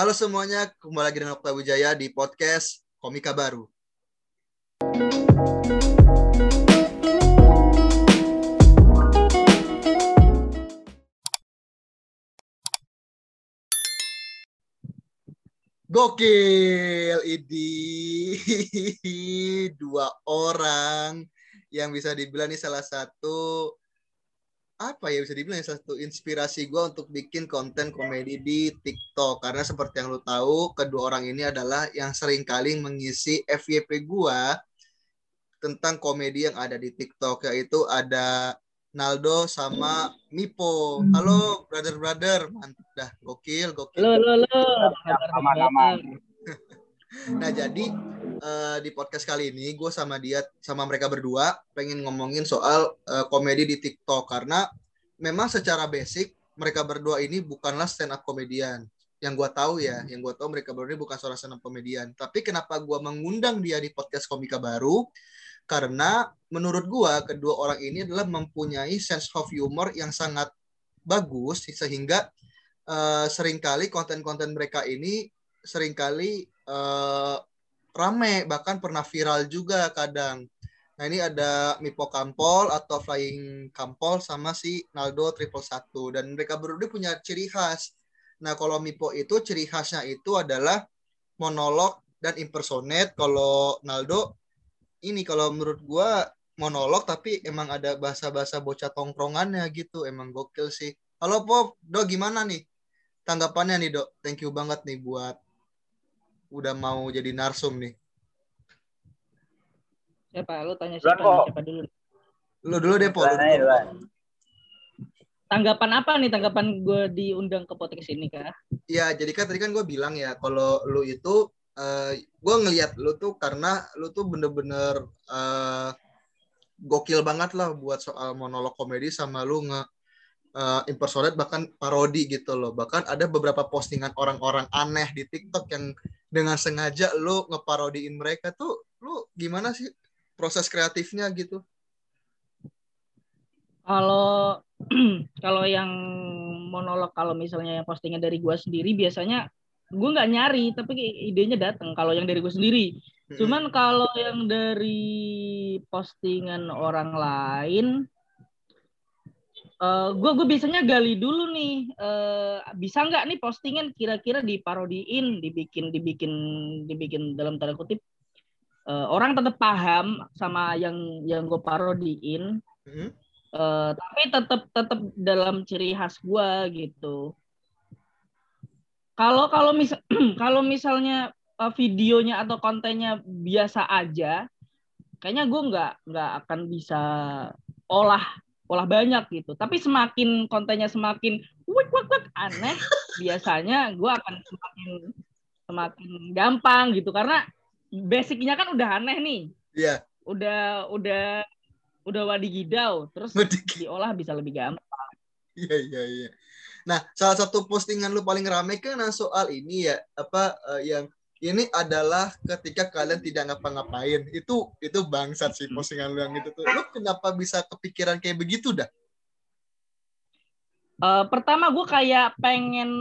Halo semuanya, kembali lagi dengan Okta Wijaya di podcast Komika Baru. Gokil, ini dua orang yang bisa dibilang ini salah satu apa ya bisa dibilang salah satu inspirasi gue untuk bikin konten komedi di TikTok karena seperti yang lo tahu kedua orang ini adalah yang sering kali mengisi FYP gue tentang komedi yang ada di TikTok yaitu ada Naldo sama Mipo. Halo brother brother, mantap dah, gokil gokil. Halo halo halo. Aman-aman. Nah jadi uh, di podcast kali ini gue sama dia sama mereka berdua pengen ngomongin soal uh, komedi di TikTok. Karena memang secara basic mereka berdua ini bukanlah stand up komedian. Yang gue tahu ya yang gue tahu mereka berdua ini bukan seorang stand up komedian. Tapi kenapa gue mengundang dia di podcast komika baru? Karena menurut gue kedua orang ini adalah mempunyai sense of humor yang sangat bagus sehingga uh, sering kali konten-konten mereka ini sering kali uh, rame bahkan pernah viral juga kadang. Nah ini ada Mipo Kampol atau Flying Kampol sama si Naldo Triple Satu dan mereka berdua punya ciri khas. Nah kalau Mipo itu ciri khasnya itu adalah monolog dan impersonate. Kalau Naldo ini kalau menurut gua monolog tapi emang ada bahasa-bahasa bocah tongkrongannya gitu. Emang gokil sih. Halo Pop, Do gimana nih? Tanggapannya nih Dok. Thank you banget nih buat udah mau jadi narsum nih. Siapa? Lu tanya siapa? kok. Siapa dulu? Lu dulu deh, Po. Lu Duluan aja, dulu. duluan. Tanggapan apa nih? Tanggapan gue diundang ke podcast ini kah? Ya, jadi kan tadi kan gue bilang ya, kalau lu itu, eh gue ngelihat lu tuh karena lu tuh bener-bener eh, gokil banget lah buat soal monolog komedi sama lu nge eh, impersonate bahkan parodi gitu loh. Bahkan ada beberapa postingan orang-orang aneh di TikTok yang dengan sengaja lu ngeparodiin mereka tuh, lu gimana sih proses kreatifnya gitu? Kalau kalau yang monolog kalau misalnya yang postingnya dari gue sendiri biasanya gue nggak nyari tapi idenya datang kalau yang dari gue sendiri cuman kalau yang dari postingan orang lain gue gue biasanya gali dulu nih eh, bisa nggak nih postingan kira-kira diparodiin dibikin dibikin dibikin dalam tanda kutip eh, orang tetap paham sama yang yang gue parodiin Hmm? Eh, tapi tetap tetap dalam ciri khas gua gitu. Kalau kalau misal kalau misalnya eh, videonya atau kontennya biasa aja, kayaknya gue nggak nggak akan bisa olah olah banyak gitu. Tapi semakin kontennya semakin wik wik wik aneh, biasanya gue akan semakin semakin gampang gitu karena basicnya kan udah aneh nih, Iya. udah udah udah wadigidau, terus Wadik. diolah bisa lebih gampang. Iya iya iya. Nah, salah satu postingan lu paling rame kan soal ini ya apa eh, yang ini adalah ketika kalian tidak ngapa-ngapain. Itu itu bangsat sih postingan lu yang itu tuh. Lu kenapa bisa kepikiran kayak begitu dah? Eh, pertama gue kayak pengen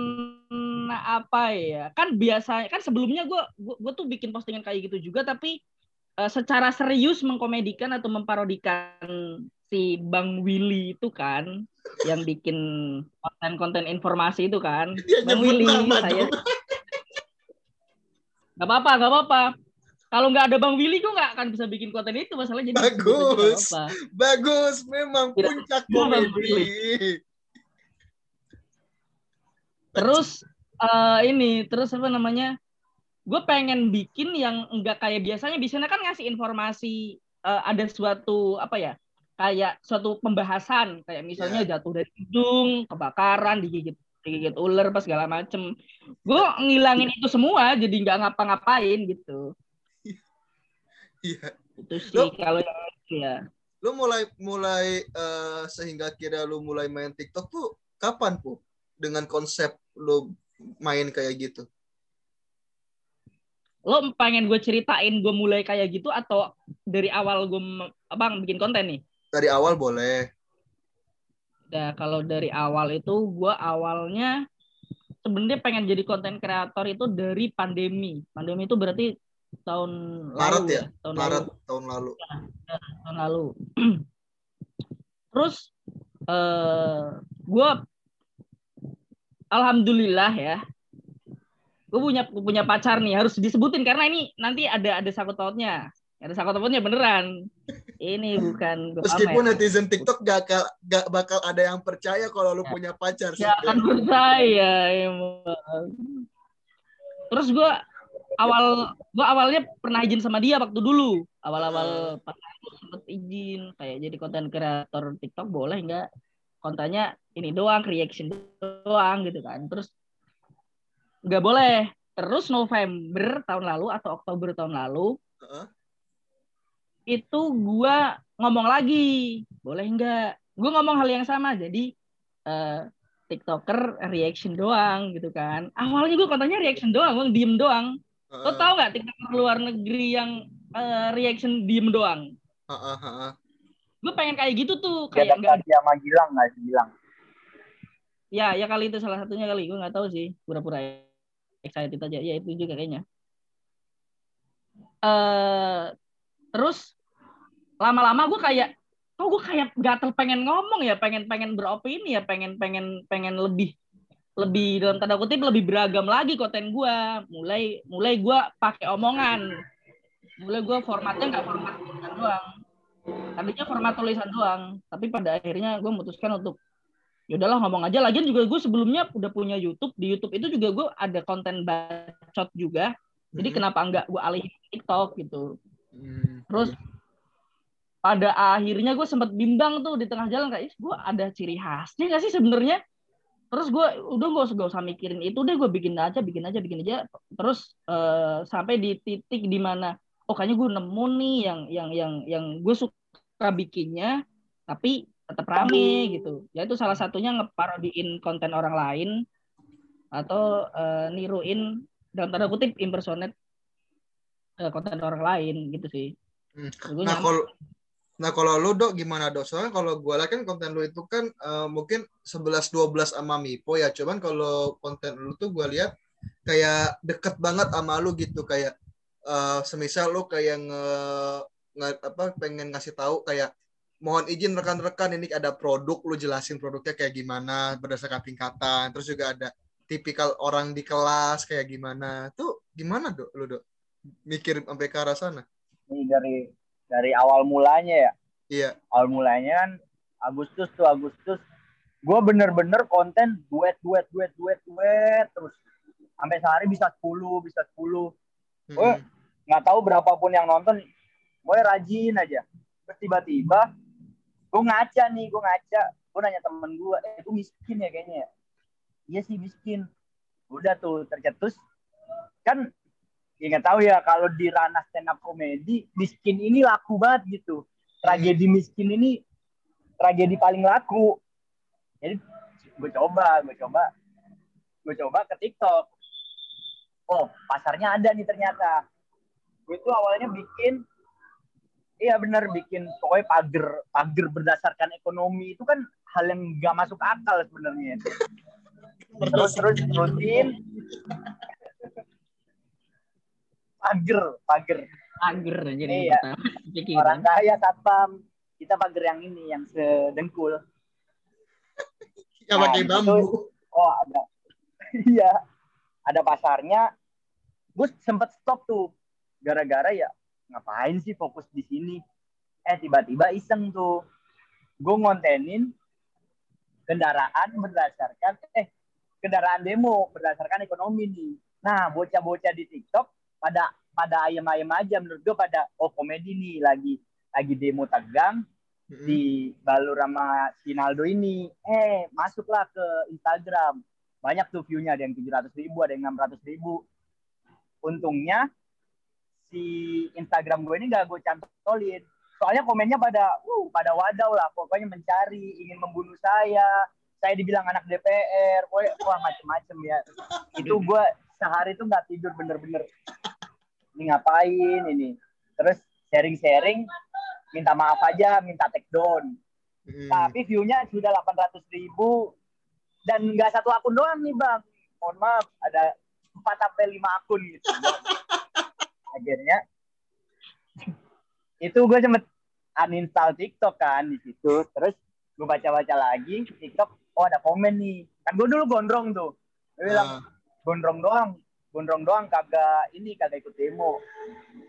apa ya kan biasa kan sebelumnya gue gue tuh bikin postingan kayak gitu juga tapi eh, secara serius mengkomedikan atau memparodikan si Bang Willy itu kan yang bikin konten-konten informasi itu kan Dia Bang Willy nama saya nggak apa-apa nggak apa-apa kalau nggak ada Bang Willy gue nggak akan bisa bikin konten itu masalahnya jadi Bagus. nggak apa-apa. Bagus, memang Tidak- puncak komedi. Terus eh, ini, terus apa namanya? Gue pengen bikin yang enggak kayak biasanya. Biasanya kan ngasih informasi eh, ada suatu apa ya? Kayak suatu pembahasan, kayak misalnya jatuh dari gedung, kebakaran, digigit digigit ular, pas segala macem. Gue ngilangin itu semua, jadi nggak ngapa-ngapain gitu. Iya. Itu sih kalau yang ya. Lu mulai mulai eh, sehingga kira lu mulai main TikTok tuh kapan, Bu? Dengan konsep lu main kayak gitu. Lo pengen gue ceritain gue mulai kayak gitu atau dari awal gue abang bikin konten nih? Dari awal boleh. Nah, kalau dari awal itu gue awalnya sebenarnya pengen jadi konten kreator itu dari pandemi. Pandemi itu berarti tahun Maret lalu ya? tahun Maret lalu. tahun lalu. tahun lalu. Terus eh gue alhamdulillah ya, gue punya punya pacar nih harus disebutin karena ini nanti ada ada sakut pautnya, ada sakut pautnya beneran. Ini bukan gua Meskipun pamer. netizen TikTok gak, bakal- gak bakal ada yang percaya kalau lu Ya. punya pacar. Ya akan percaya emang. Terus gue awal gue awalnya pernah izin sama dia waktu dulu awal-awal pacaran gua sempet izin kayak jadi konten kreator TikTok boleh nggak kontennya ini doang reaction doang gitu kan terus nggak boleh terus November tahun lalu atau Oktober tahun lalu Heeh. Itu gua ngomong lagi. Boleh nggak? Gue ngomong hal yang sama. Jadi eh, tiktoker reaction doang gitu kan. Awalnya gue kontennya reaction doang gue diem doang. Lo Heeh. tau nggak tiktoker luar negeri yang eh, reaction diem doang? Heeh, heeh. gue pengen kayak gitu tuh kayak nggak sama Gilang nggak sih Gilang? ya ya kali itu salah satunya kali. Gue nggak tahu sih. Pura-pura excited aja. Ya itu juga kayaknya. Eh terus lama-lama gue kayak kok gue kayak gatel pengen ngomong ya pengen pengen beropini ya pengen pengen pengen lebih lebih dalam tanda kutip lebih beragam lagi konten gue mulai mulai gue pakai omongan. Mulai gue formatnya nggak format tulisan doang. Tadinya format tulisan doang tapi pada akhirnya gue memutuskan untuk ya udahlah ngomong aja. Lagian juga gue sebelumnya udah punya YouTube. Di YouTube itu juga gue ada konten bacot juga. Jadi Mhm. kenapa enggak gue alihin TikTok gitu. Hmm. terus pada akhirnya gue sempat bimbang tuh di tengah jalan kayak gue ada ciri khasnya nggak sih sebenarnya? Terus gue udah gak usah, gak usah mikirin itu deh gue bikin aja bikin aja bikin aja. Terus eh, sampai di titik di mana oh kayaknya gue nemu nih yang yang yang yang gue suka bikinnya tapi tetap rame gitu. Ya itu salah satunya ngeparodiin konten orang lain atau eh, niruin dalam tanda kutip impersonate eh, konten orang lain gitu sih. Hmm. Nah kalau Nah kalau lu dok gimana dok? Soalnya kalau gue lihat kan konten lu itu kan eh, mungkin 11-12 sama Mipo ya. Cuman kalau konten lu tuh gue lihat kayak deket banget sama lu gitu. Kayak eh, semisal lu kayak nge, nge- apa pengen ngasih tahu kayak mohon izin rekan-rekan ini ada produk. Lu jelasin produknya kayak gimana berdasarkan tingkatan. Terus juga ada tipikal orang di kelas kayak gimana. Tuh gimana dok lu dok? Mikir sampai ke arah sana. Ini dari dari awal mulanya ya. iya Awal mulanya kan Agustus tuh Agustus. Gue bener-bener konten duet duet duet duet duet terus sampai sehari bisa 10 bisa 10 Mm-mm. Oh. nggak tahu berapapun yang nonton gue rajin aja terus tiba-tiba gue ngaca nih gue ngaca gue nanya temen gue eh itu miskin ya kayaknya ya iya sih miskin udah tuh tercetus kan ya nggak tahu ya kalau di ranah stand up komedi miskin ini laku banget gitu. Tragedi miskin ini tragedi paling laku. Jadi gue coba gue coba gue coba ke TikTok. Oh pasarnya ada nih ternyata. Gue tuh awalnya bikin iya bener bikin pokoknya pagar pagar berdasarkan ekonomi. Itu kan hal yang gak masuk akal sebenarnya. Terus terus. rutin pagar pagar Ager jadi Iya. pertama pikiran. orang kaya satpam. Kita pagar yang ini yang sedengkul. Ya Nah, pakai itu- bambu oh ada. Iya. Ada pasarnya. Gue sempet stop tuh. Gara-gara ya ngapain sih fokus di sini? Eh tiba-tiba iseng tuh. Gue ngontenin kendaraan berdasarkan eh kendaraan demo berdasarkan ekonomi nih. Nah bocah-bocah di TikTok pada pada ayam-ayam aja menurut gue pada oh komedi nih lagi lagi demo tegang Mm-mm. di Balur sama Sinaldo ini. Eh masuklah ke Instagram. Banyak tuh view-nya ada yang 700 ribu ada yang 600 ribu. Untungnya si Instagram gue ini gak gue cantolin. Soalnya komennya pada uh pada wadaw lah. Pokoknya mencari ingin membunuh saya. Saya dibilang anak DPR wah macem-macem ya. Itu gue sehari tuh nggak tidur bener-bener ini ngapain ini? Terus sharing-sharing minta maaf aja minta take down. Mm. tapi view-nya sudah 800 ribu. Dan nggak satu akun doang nih bang. Mohon maaf ada empat sampai lima akun gitu. Akhirnya itu gue sempet uninstall TikTok kan di situ. Terus gue baca-baca lagi TikTok oh ada komen nih. Kan gue dulu gondrong tuh. Gue bilang Ah. gondrong doang gondrong doang kagak ini kagak ikut demo.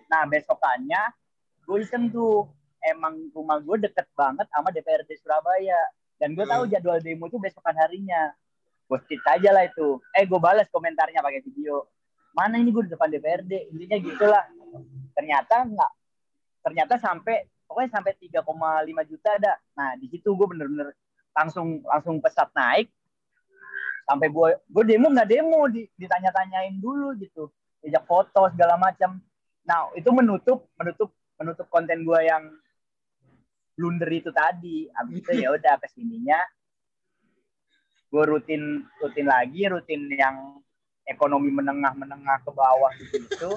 Nah besokannya gue iseng tuh. Emang rumah gue deket banget sama DPRD Surabaya. Dan gue tahu Hmm. jadwal demo itu besokan harinya. Gue tweet aja lah itu. Eh gue balas komentarnya pakai video. Mana ini gue di depan DPRD intinya gitulah. Ternyata enggak ternyata sampai pokoknya sampai 3,5 juta ada nah di situ gue bener-bener langsung langsung pesat naik sampai gue gue demo nggak demo di, ditanya-tanyain dulu gitu. Diajak foto segala macam. Nah itu menutup menutup menutup konten gue yang blunder itu tadi. Abis itu ya udah ke sininya gue rutin rutin lagi rutin yang ekonomi menengah menengah ke bawah gitu gitu.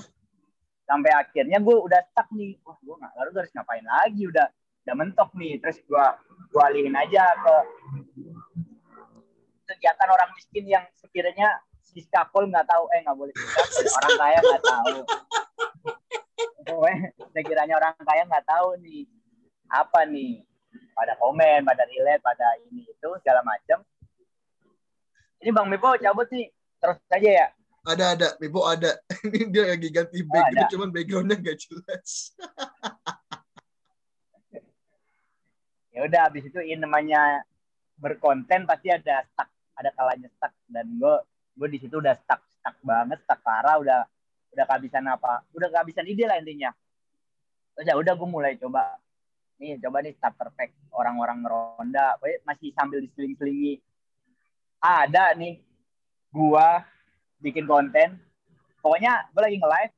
Sampai akhirnya gue udah stuck nih. Wah gue nggak lalu harus ngapain lagi? Udah udah mentok nih. Terus gue gue alihin aja ke kegiatan orang miskin yang sekiranya si skapol nggak tahu. Eh nggak boleh. Skapol orang kaya nggak tahu. Pokoknya sekiranya orang kaya nggak tahu nih apa nih? Pada komen pada relate pada ini itu segala macam ini bang Mipo cabut nih. Terus saja ya. Ada ada, Mipo ada. Ini dia lagi ganti Oh, background, ada. cuman backgroundnya gak jelas. ya udah habis itu ini namanya berkonten pasti ada stuck ada kalanya stuck. Dan gue gue di situ udah stuck stuck banget stuck parah udah udah kehabisan apa udah kehabisan ide lah intinya. Terus ya udah gue mulai coba nih coba nih starter pack orang-orang ngeronda masih sambil diseling-selingi. Ada nih gua bikin konten pokoknya gue lagi nge-live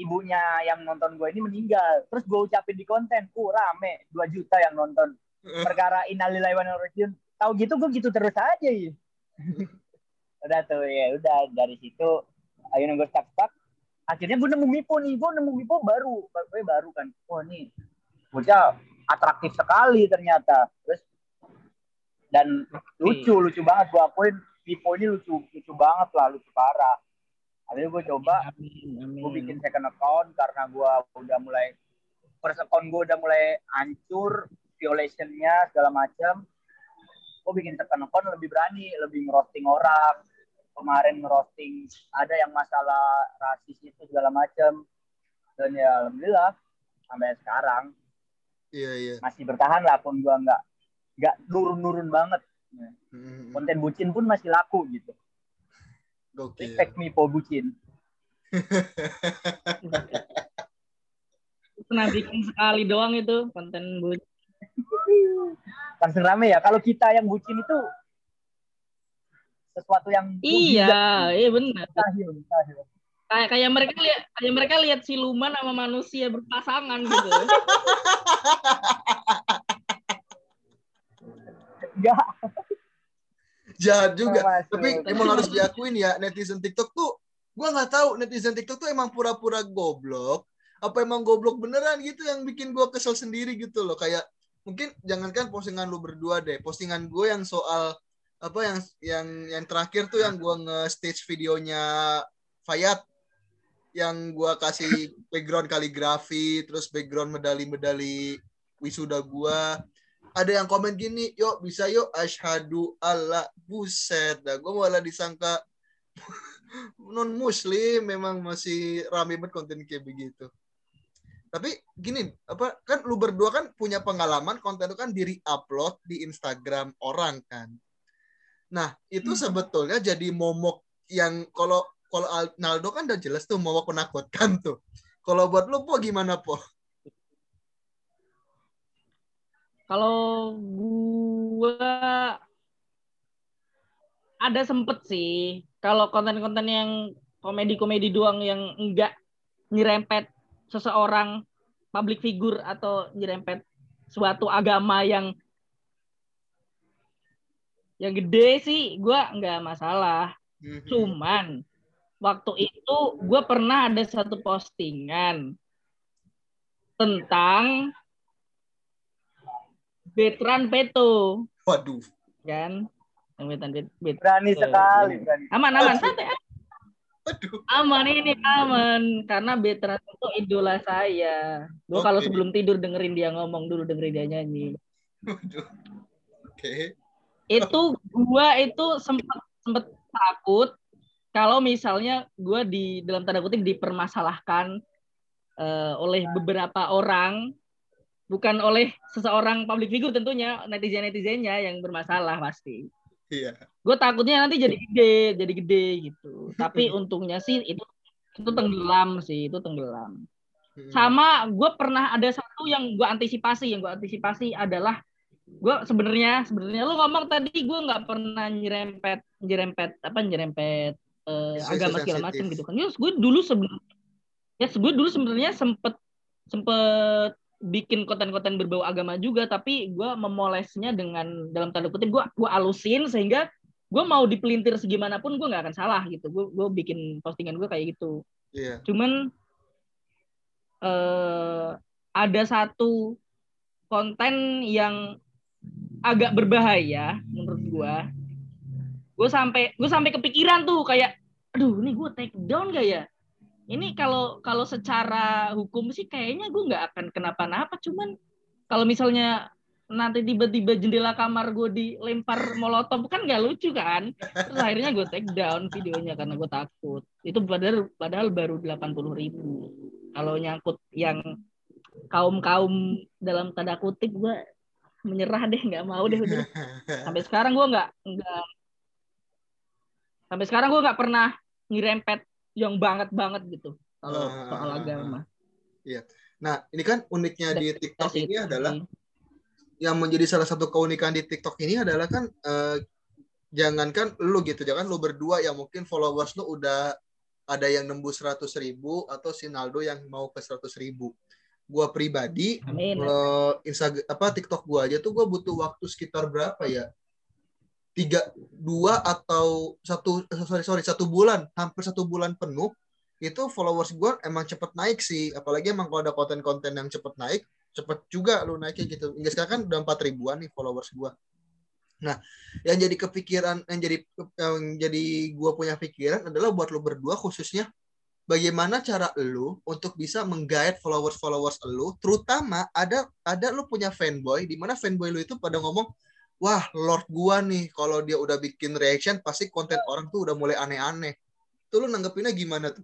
ibunya yang nonton gue ini meninggal. Terus gue ucapin di konten uh rame 2 juta yang nonton. Perkara wa rajiun. Tahu gitu gue gitu terus aja ya udah tuh ya udah dari situ ayo gue stuck stuck akhirnya gue nemu Mipo nih gue nemu Mipo baru baru baru kan. Wah nih bocah atraktif sekali ternyata. Terus dan lucu lucu banget gue akuin Mipo ini lucu lucu banget lah lucu parah. Akhirnya gue coba gue bikin second account karena gue udah mulai first account gue udah mulai hancur violationnya segala macam gue bikin second account lebih berani lebih ngerosting orang. Kemarin ngerosting ada yang masalah rasis itu segala macam dan ya alhamdulillah sampai sekarang. Iya, iya. masih bertahan lah pun gue nggak nggak nurun-nurun banget. Hmm, konten bucin pun masih laku gitu. Gokil. respect me for bucin. Pernah bikin sekali doang itu konten bucin. langsung rame ya kalau kita yang bucin itu sesuatu yang Iya, iya benar. Kayak kayak mereka lihat kayak mereka lihat siluman sama manusia berpasangan gitu. Enggak. Jahat juga. Masuk. Tapi emang harus diakuin ya netizen TikTok tuh gua nggak tahu netizen TikTok tuh emang pura-pura goblok apa emang goblok beneran gitu yang bikin gua kesel sendiri gitu loh kayak mungkin jangankan postingan lu berdua deh postingan gue yang soal apa yang yang yang terakhir tuh yang gua nge-stage videonya Fayat yang gua kasih background kaligrafi terus background medali-medali wisuda gua ada yang komen gini, yuk bisa yuk ashadu Allah buset dah. Gue malah disangka non muslim memang masih rame banget konten kayak begitu. Tapi gini, apa kan lu berdua kan punya pengalaman konten itu kan diri upload di Instagram orang kan. Nah, itu Hmm. sebetulnya jadi momok yang kalau kalau Naldo kan udah jelas tuh momok menakutkan tuh. Kalau buat lu po gimana po? Kalau gua ada sempet sih kalau konten-konten yang komedi-komedi doang yang enggak nyerempet seseorang public figure atau nyerempet suatu agama yang yang gede sih gua nggak masalah Mhm. cuman waktu itu gue pernah ada satu postingan tentang Betran Peto Waduh. kan amit amit. Berani sekali, berani. Aman aman santai. Aduh. Aman ini aman karena Betran itu idola saya. Gue kalau Oke. sebelum tidur dengerin dia ngomong dulu dengerin dia nyanyi. Oke. Itu gua itu sempet sempet takut kalau misalnya gua di dalam tanda kutip dipermasalahkan eh, oleh beberapa orang bukan oleh seseorang public figure tentunya netizen netizennya yang bermasalah pasti. Iya. gue takutnya nanti jadi gede jadi gede gitu tapi untungnya sih itu itu tenggelam sih itu tenggelam Hmm. sama gue pernah ada satu yang gue antisipasi yang gue antisipasi adalah gue sebenarnya sebenarnya lu ngomong tadi gue nggak pernah nyerempet nyerempet apa nyerempet eh, agama segala macam gitu kan Yes, gue dulu sebelum ya gue dulu sebenarnya sempet sempet bikin konten-konten berbau agama juga tapi gue memolesnya dengan dalam tanda kutip gue gue alusin sehingga gue mau dipelintir segimanapun gue nggak akan salah gitu. Gue gue bikin postingan gue kayak gitu. Iya. cuman eh ada satu konten yang agak berbahaya menurut gue gue sampai gue sampai kepikiran tuh kayak aduh ini gue take down gak ya ini kalau kalau secara hukum sih kayaknya gue nggak akan kenapa-napa cuman kalau misalnya nanti tiba-tiba jendela kamar gue dilempar molotov kan nggak lucu kan? Terus akhirnya gue take down videonya karena gue takut. Itu padahal padahal baru 80.000 ribu. Kalau nyangkut yang kaum kaum dalam tanda kutip gue menyerah deh nggak mau deh udah. Sampai sekarang gue nggak nggak sampai sekarang gue nggak pernah ngirempet yang banget banget gitu kalau Ah, soal ah, ah, agama Nah, ini kan uniknya di TikTok ini adalah sih. yang menjadi salah satu keunikan di TikTok ini adalah kan eh, jangankan lu gitu, jangan lu berdua yang mungkin followers lu udah ada yang nembus 100 ribu atau si Naldo yang mau ke 100 ribu. Gua pribadi amin kalau Instagram apa TikTok gua aja tuh gua butuh waktu sekitar berapa ya? Tiga, dua atau satu sorry sorry satu bulan, hampir satu bulan penuh itu followers gua emang cepet naik sih. Apalagi emang kalau ada konten-konten yang cepet naik, cepet juga lu naiknya gitu. Hingga sekarang kan udah empat ribuan nih followers gua. Nah, yang jadi kepikiran, yang jadi yang jadi gua punya pikiran adalah buat lu berdua khususnya bagaimana cara lu untuk bisa menggait followers-followers lu, terutama ada ada lu punya fanboy di mana fanboy lu itu pada ngomong, "Wah, lord gua nih, kalau dia udah bikin reaction pasti konten orang tuh udah mulai aneh-aneh." Tuh lu nanggepinnya gimana tuh?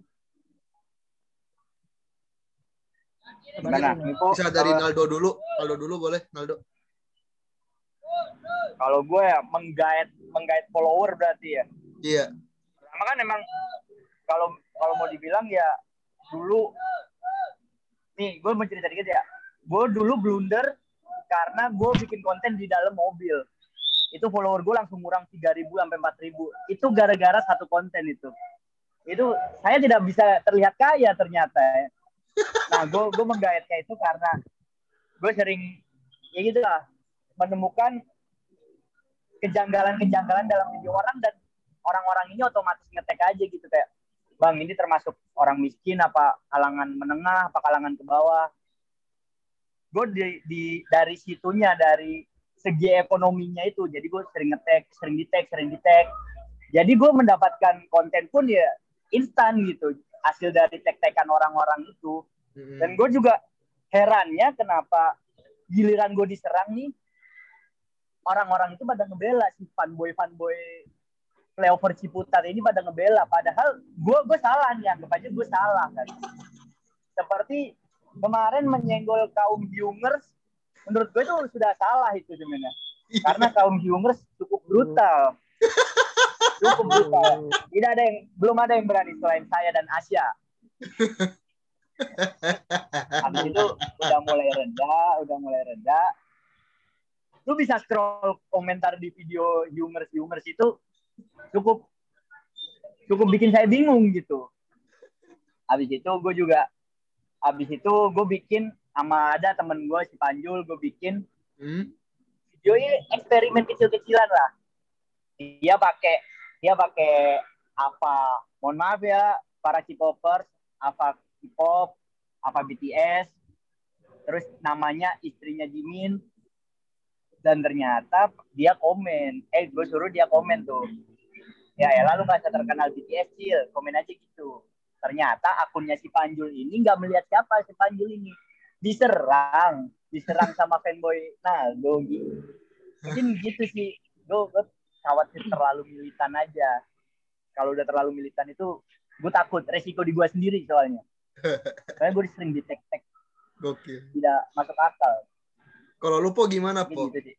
Gimana? Info, Bisa dari Naldo dulu. Naldo dulu boleh, Naldo. kalau gue ya menggait menggait follower berarti ya. Iya. Pertama kan emang kalau kalau mau dibilang ya dulu nih gue mau cerita dikit ya. Gue dulu blunder karena gue bikin konten di dalam mobil. Itu follower gue langsung kurang 3000 sampai 4000. Itu gara-gara satu konten itu. Itu saya tidak bisa terlihat kaya ternyata. ya. Nah, gue gue menggaitnya itu karena gue sering ya gitu lah menemukan kejanggalan-kejanggalan dalam video orang dan orang-orang ini otomatis ngetek aja gitu kayak bang ini termasuk orang miskin apa kalangan menengah apa kalangan ke bawah gue di, di dari situnya dari segi ekonominya itu jadi gue sering ngetek sering di tag sering di tag jadi gue mendapatkan konten pun ya instan gitu hasil dari tag-tagan orang-orang itu. Dan gue juga herannya kenapa giliran gue diserang nih orang-orang itu pada ngebela si fanboy fanboy playover Ciputat ini pada ngebela. Padahal gue gue salah nih anggap aja gue salah kan. Seperti kemarin menyenggol kaum viewers menurut gue itu sudah salah itu sebenarnya karena kaum viewers cukup brutal. Cukup brutal. Tidak ada yang belum ada yang berani selain saya dan Asia habis itu udah mulai reda udah mulai reda. Lu bisa scroll komentar di video humors humors itu cukup cukup bikin saya bingung gitu. Habis itu gue juga habis itu gue bikin sama ada temen gue si Panjul gue bikin Hmm? video ini eksperimen kecil-kecilan lah. Dia pakai dia pakai apa mohon maaf ya para K-popers apa K-pop apa BTS terus namanya istrinya Jimin. Dan ternyata dia komen eh gue suruh dia komen tuh. Ya ya lalu nggak terkenal BTS Cil. Komen aja gitu ternyata akunnya si Panjul ini nggak melihat siapa si Panjul ini. Diserang diserang sama fanboy. Nah gue gitu mungkin gitu sih. Gue, khawatir terlalu militan aja. Kalau udah terlalu militan itu gue takut resiko di gue sendiri soalnya. Karena gue sering di tek tek Gokil. tidak masuk akal. Kalau lu po gimana po? gitu sih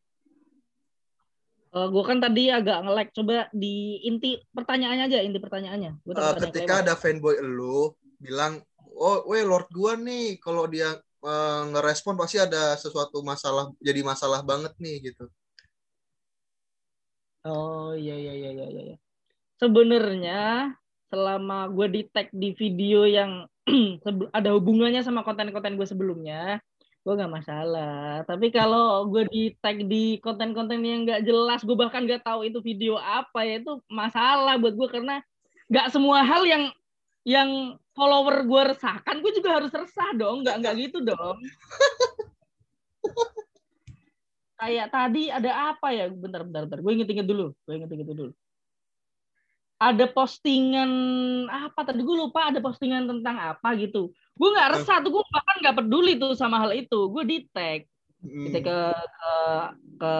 Uh, gue kan tadi agak nge-lag. Coba di inti pertanyaannya aja, inti pertanyaannya. Gua Uh, ketika ada fanboy lu bilang, oh, weh Lord gua nih, kalau dia uh, ngerespon pasti ada sesuatu masalah, jadi masalah banget nih gitu. Oh iya iya iya iya iya. Sebenarnya selama gue di tag di video yang ada hubungannya sama konten-konten gue sebelumnya, gue nggak masalah. Tapi kalau gue di tag di konten-konten yang nggak jelas, gue bahkan nggak tahu itu video apa ya itu masalah buat gue karena nggak semua hal yang yang follower gue resahkan, gue juga harus resah dong. Nggak nggak gitu dong. Kayak tadi ada apa ya? Bentar bentar bentar. Gue inget-inget dulu. Gue inget-inget dulu ada postingan apa tadi? Gue lupa ada postingan tentang apa gitu. Gue nggak resah tuh gue bahkan nggak peduli tuh sama hal itu. Gue di tag Hmm. kita ke, ke ke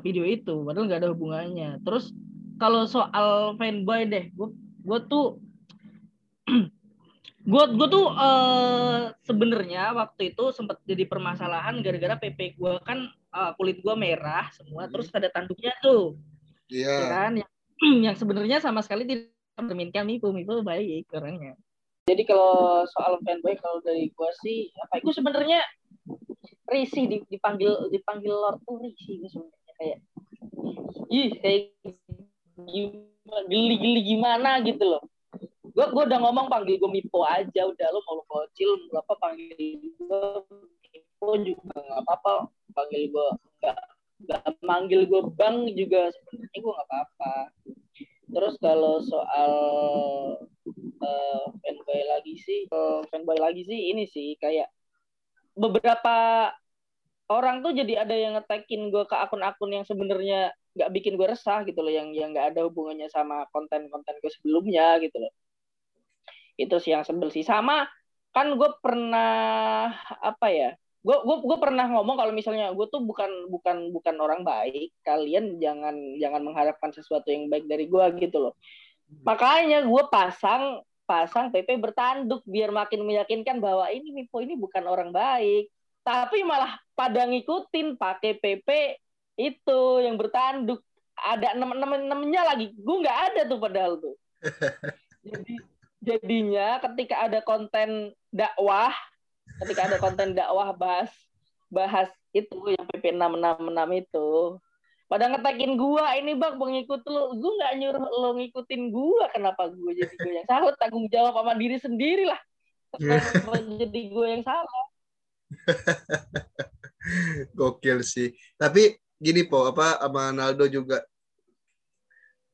video itu. Padahal nggak ada hubungannya. Terus kalau soal fanboy deh gue gue tuh gue gue tuh eh, sebenarnya waktu itu sempat jadi permasalahan gara-gara PP gue kan eh, kulit gue merah semua terus ada tanduknya tuh. Iya. ya kan? Yang, yang sebenarnya sama sekali tidak mencerminkan Mipo Mipo baik orangnya. Jadi kalau soal fanboy kalau dari gua sih apa gue sebenarnya risih di- dipanggil dipanggil Lord tuh risih gue sebenarnya. Kayak ih kayak gimana geli-geli gimana gitu loh. Gua gua udah ngomong panggil gue Mipo aja udah lo mau lo mau apa panggil gue Mipo juga nggak apa-apa panggil gue nggak nggak manggil gue bang juga sebenarnya gue nggak apa-apa. Terus kalau soal eh, fanboy lagi sih eh, fanboy lagi sih ini sih kayak beberapa orang tuh jadi ada yang ngetekin gue ke akun-akun yang sebenarnya nggak bikin gue resah gitu loh yang yang nggak ada hubungannya sama konten-konten gue sebelumnya gitu loh. Itu sih yang sebel sih. Sama kan gue pernah apa ya gue gue gue pernah ngomong kalau misalnya gue tuh bukan bukan bukan orang baik kalian jangan jangan mengharapkan sesuatu yang baik dari gue gitu loh. Makanya gue pasang pasang PP bertanduk biar makin meyakinkan bahwa ini Mipo ini bukan orang baik. Tapi malah pada ngikutin pakai PP itu yang bertanduk. Ada enam enam enamnya lagi. Gue nggak ada tuh padahal tuh. Jadi jadinya ketika ada konten dakwah ketika ada konten dakwah bahas bahas itu yang PP 666 itu. Pada ngetakin gua ini bang pengikut lu. Gua nggak nyuruh lo ngikutin gua. Kenapa gua jadi gua yang salah? Tanggung jawab sama diri sendiri lah kenapa jadi gua yang salah? Gokil sih. Tapi gini po, apa sama Naldo juga.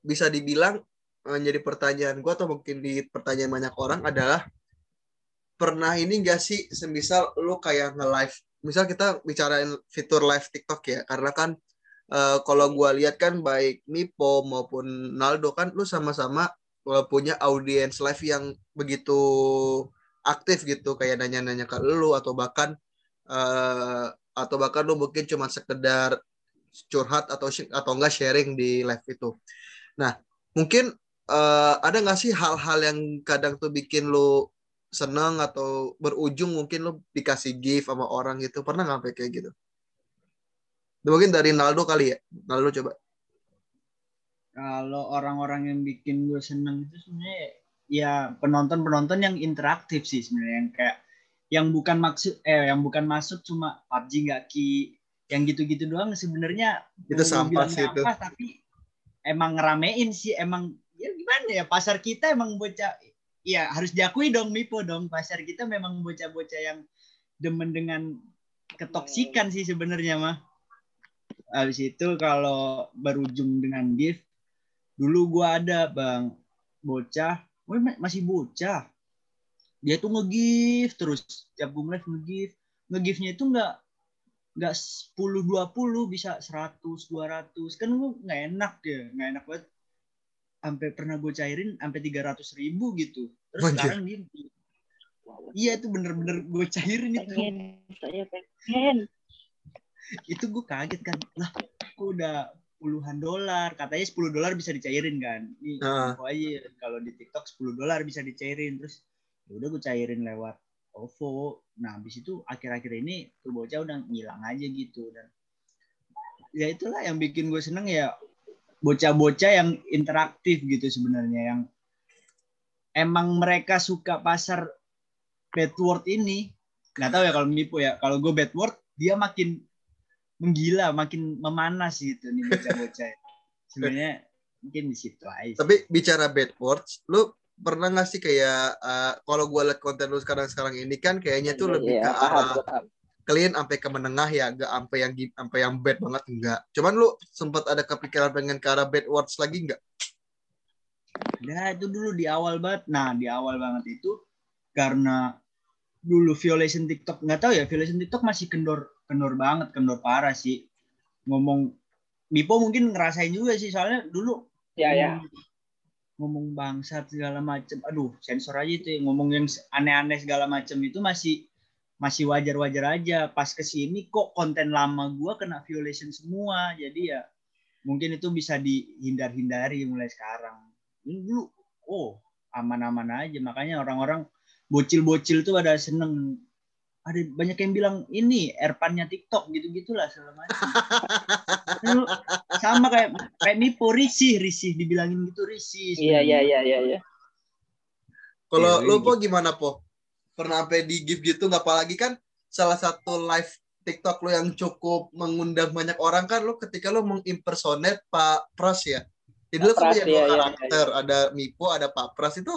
Bisa dibilang eh, jadi pertanyaan gua atau mungkin di pertanyaan banyak orang adalah pernah ini gak sih semisal lu kayak nge-live misal kita bicarain fitur live TikTok ya karena kan eh, kalau gua lihat kan baik Mipo maupun Naldo kan lu sama-sama eh, punya audiens live yang begitu aktif gitu kayak nanya-nanya ke lu atau bahkan eh, atau bahkan lu mungkin cuma sekedar curhat atau atau enggak sharing di live itu. Nah, mungkin eh, ada nggak sih hal-hal yang kadang tuh bikin lu seneng atau berujung mungkin lu dikasih gift sama orang gitu pernah nggak kayak gitu? Mungkin dari Naldo kali ya. Naldo coba. kalau orang-orang yang bikin gue seneng itu sebenarnya ya penonton-penonton yang interaktif sih sebenarnya yang kayak yang bukan maksud eh yang bukan masuk cuma PUBG nggak ki yang gitu-gitu doang sebenarnya Itu sampah sih itu. tapi emang ngeramein sih emang ya gimana ya pasar kita emang bocah ya harus diakui dong Mipo dong. Pasar kita memang bocah-bocah yang demen dengan ketoksikan sih sebenarnya mah. Habis itu kalau berujung dengan gift dulu gua ada bang. Bocah. Ma- masih bocah. Dia tuh nge-gift terus. Tiap gue live nge-gift. Nge-giftnya itu nggak nggak 10 20 bisa 100 200 kan gue nggak enak ya. Nggak enak banget sampai pernah gue cairin sampai 300 ribu gitu. Terus Anjir. sekarang dia iya itu bener-bener gue cairin itu. Pengen saya pengen. Itu gue kaget kan. Lah kok udah puluhan dolar. Katanya 10 dolar bisa dicairin kan. Ini Ah. info aja kalau di TikTok 10 dolar bisa dicairin. Terus ya udah gue cairin lewat OVO. Nah habis itu akhir-akhir ini tuh bocah udah ngilang aja gitu. Dan ya itulah yang bikin gue seneng ya bocah-bocah yang interaktif gitu sebenarnya yang emang mereka suka pasar bad word ini nggak tahu ya kalau Mipo ya kalau gue bad word dia makin menggila makin memanas gitu nih bocah-bocah sebenarnya mungkin di situ aja sih. Tapi bicara bad words, lu pernah nggak sih kayak eh, kalau gue liat konten lu sekarang sekarang ini kan kayaknya tuh lebih Iya, ke arah. Clean sampai ke menengah ya, gak sampai yang sampai yang bad banget enggak. Cuman lu sempat ada kepikiran pengen ke arah bad words lagi enggak? Nah itu dulu di awal banget. Nah di awal banget itu karena dulu violation TikTok nggak tahu ya violation TikTok masih kendor kendor banget kendor parah sih ngomong Mipo mungkin ngerasain juga sih soalnya dulu ya ya ngomong, ngomong bangsat segala macem aduh sensor aja itu ya. ngomong yang aneh-aneh segala macem itu masih masih wajar-wajar aja. Pas ke sini kok konten lama gua kena violation semua. Jadi ya mungkin itu bisa dihindar-hindari mulai sekarang. Ini dulu oh aman-aman aja. Makanya orang-orang bocil-bocil tuh ada seneng. Ada banyak yang bilang ini airpannya TikTok gitu-gitulah Dulu sama kayak kayak Mipo risih risih. Dibilangin gitu risih. Iya iya iya iya iya. Kalau Iya, lu gitu. po gimana po? Pernah sampai di gift gitu nggak apalagi kan salah satu live TikTok lu yang cukup mengundang banyak orang kan lu ketika lu mengimpersonate Pak Pras ya. Jadi Pras, punya dua iya, iya, karakter, ada Mipo, ada Pak Pras itu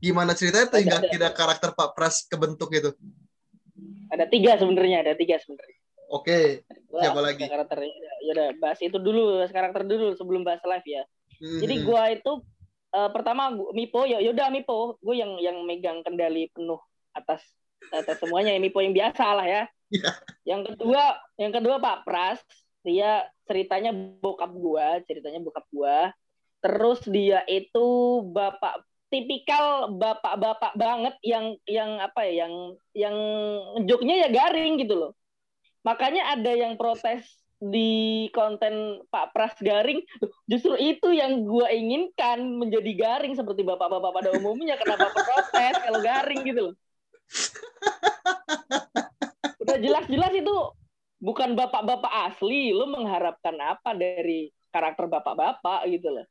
gimana ceritanya tuh hingga kira karakter Pak Pras kebentuk itu? ada tiga sebenarnya ada tiga sebenarnya Oke. Gua Siapa lagi? karakternya ya udah bahas itu dulu bahas karakter dulu sebelum bahas live ya Hmm. jadi gua itu eh, pertama gua, Mipo ya yaudah Mipo gue yang yang megang kendali penuh atas atas semuanya. Ya Mipo yang biasa lah ya. Iya. yang kedua yang kedua Pak Pras dia ceritanya bokap gua ceritanya bokap gua. Terus dia itu bapak tipikal bapak-bapak banget yang yang apa ya yang yang joknya ya garing gitu loh. Makanya ada yang protes di konten Pak Pras garing justru itu yang gua inginkan menjadi garing seperti bapak-bapak pada umumnya. Kenapa protes kalau garing? gitu loh udah jelas-jelas itu bukan bapak-bapak asli lu mengharapkan apa dari karakter bapak-bapak gitu loh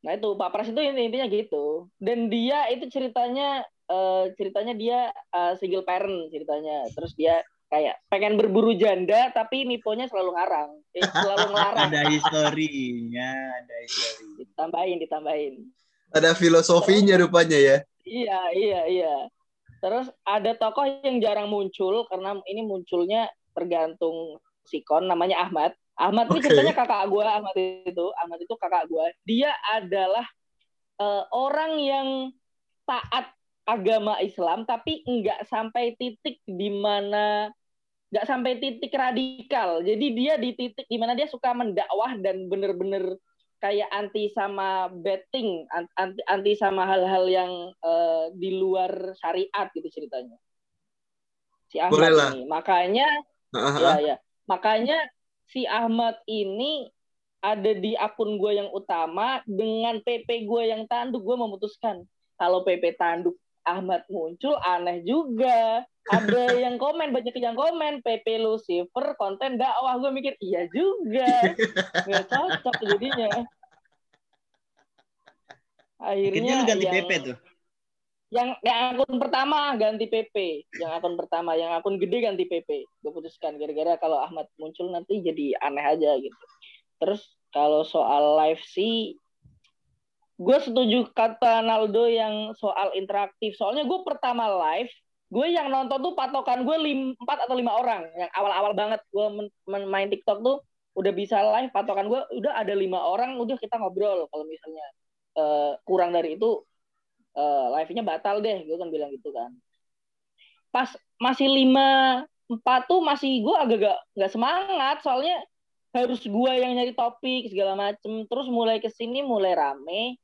Nah itu Pak Pras itu intinya gitu. Dan dia itu ceritanya eh, ceritanya dia eh, single parent ceritanya. Terus dia kayak pengen berburu janda tapi Miponya selalu ngarang. Eh, selalu ngelarang. ada historinya ada history ditambahin, ditambahin. Ada filosofinya rupanya ya. Iya, iya, iya. Terus ada tokoh yang jarang muncul karena ini munculnya tergantung sikon namanya Ahmad. Ahmad ini Oke. ceritanya kakak gue Ahmad itu. Ahmad itu kakak gue. Dia adalah eh, orang yang taat agama Islam tapi enggak sampai titik di mana nggak sampai titik radikal. Jadi dia di titik di mana dia suka mendakwah dan bener-bener kayak anti sama betting, an- anti anti sama hal-hal yang eh, di luar syariat gitu ceritanya. Si Ahmad Boleh lah. ini. Makanya Heeh, ya ya. Makanya si Ahmad ini ada di akun gue yang utama dengan PP gue yang tanduk gue memutuskan kalau PP tanduk Ahmad muncul aneh juga. Ada yang komen banyak yang komen PP Lucifer konten dakwah. Gue mikir iya juga. Nggak cocok jadinya. Akhirnya akhirnya lu ganti yang, PP tuh. Yang, yang akun pertama ganti PP yang akun pertama yang akun gede ganti PP gue putuskan gara-gara kalau Ahmad muncul nanti jadi aneh aja gitu. Terus kalau soal live sih gue setuju kata Naldo yang soal interaktif. Soalnya gue pertama live gue yang nonton tuh patokan gue lim, 4 atau lima orang. Yang awal-awal banget gue men- men- main TikTok tuh udah bisa live patokan gue udah ada lima orang udah kita ngobrol. Kalau misalnya eh, kurang dari itu eh, live-nya batal deh gue kan bilang gitu kan. Pas masih lima empat tuh masih gue agak gak, gak semangat. Soalnya harus gue yang nyari topik segala macem. Terus mulai ke sini mulai rame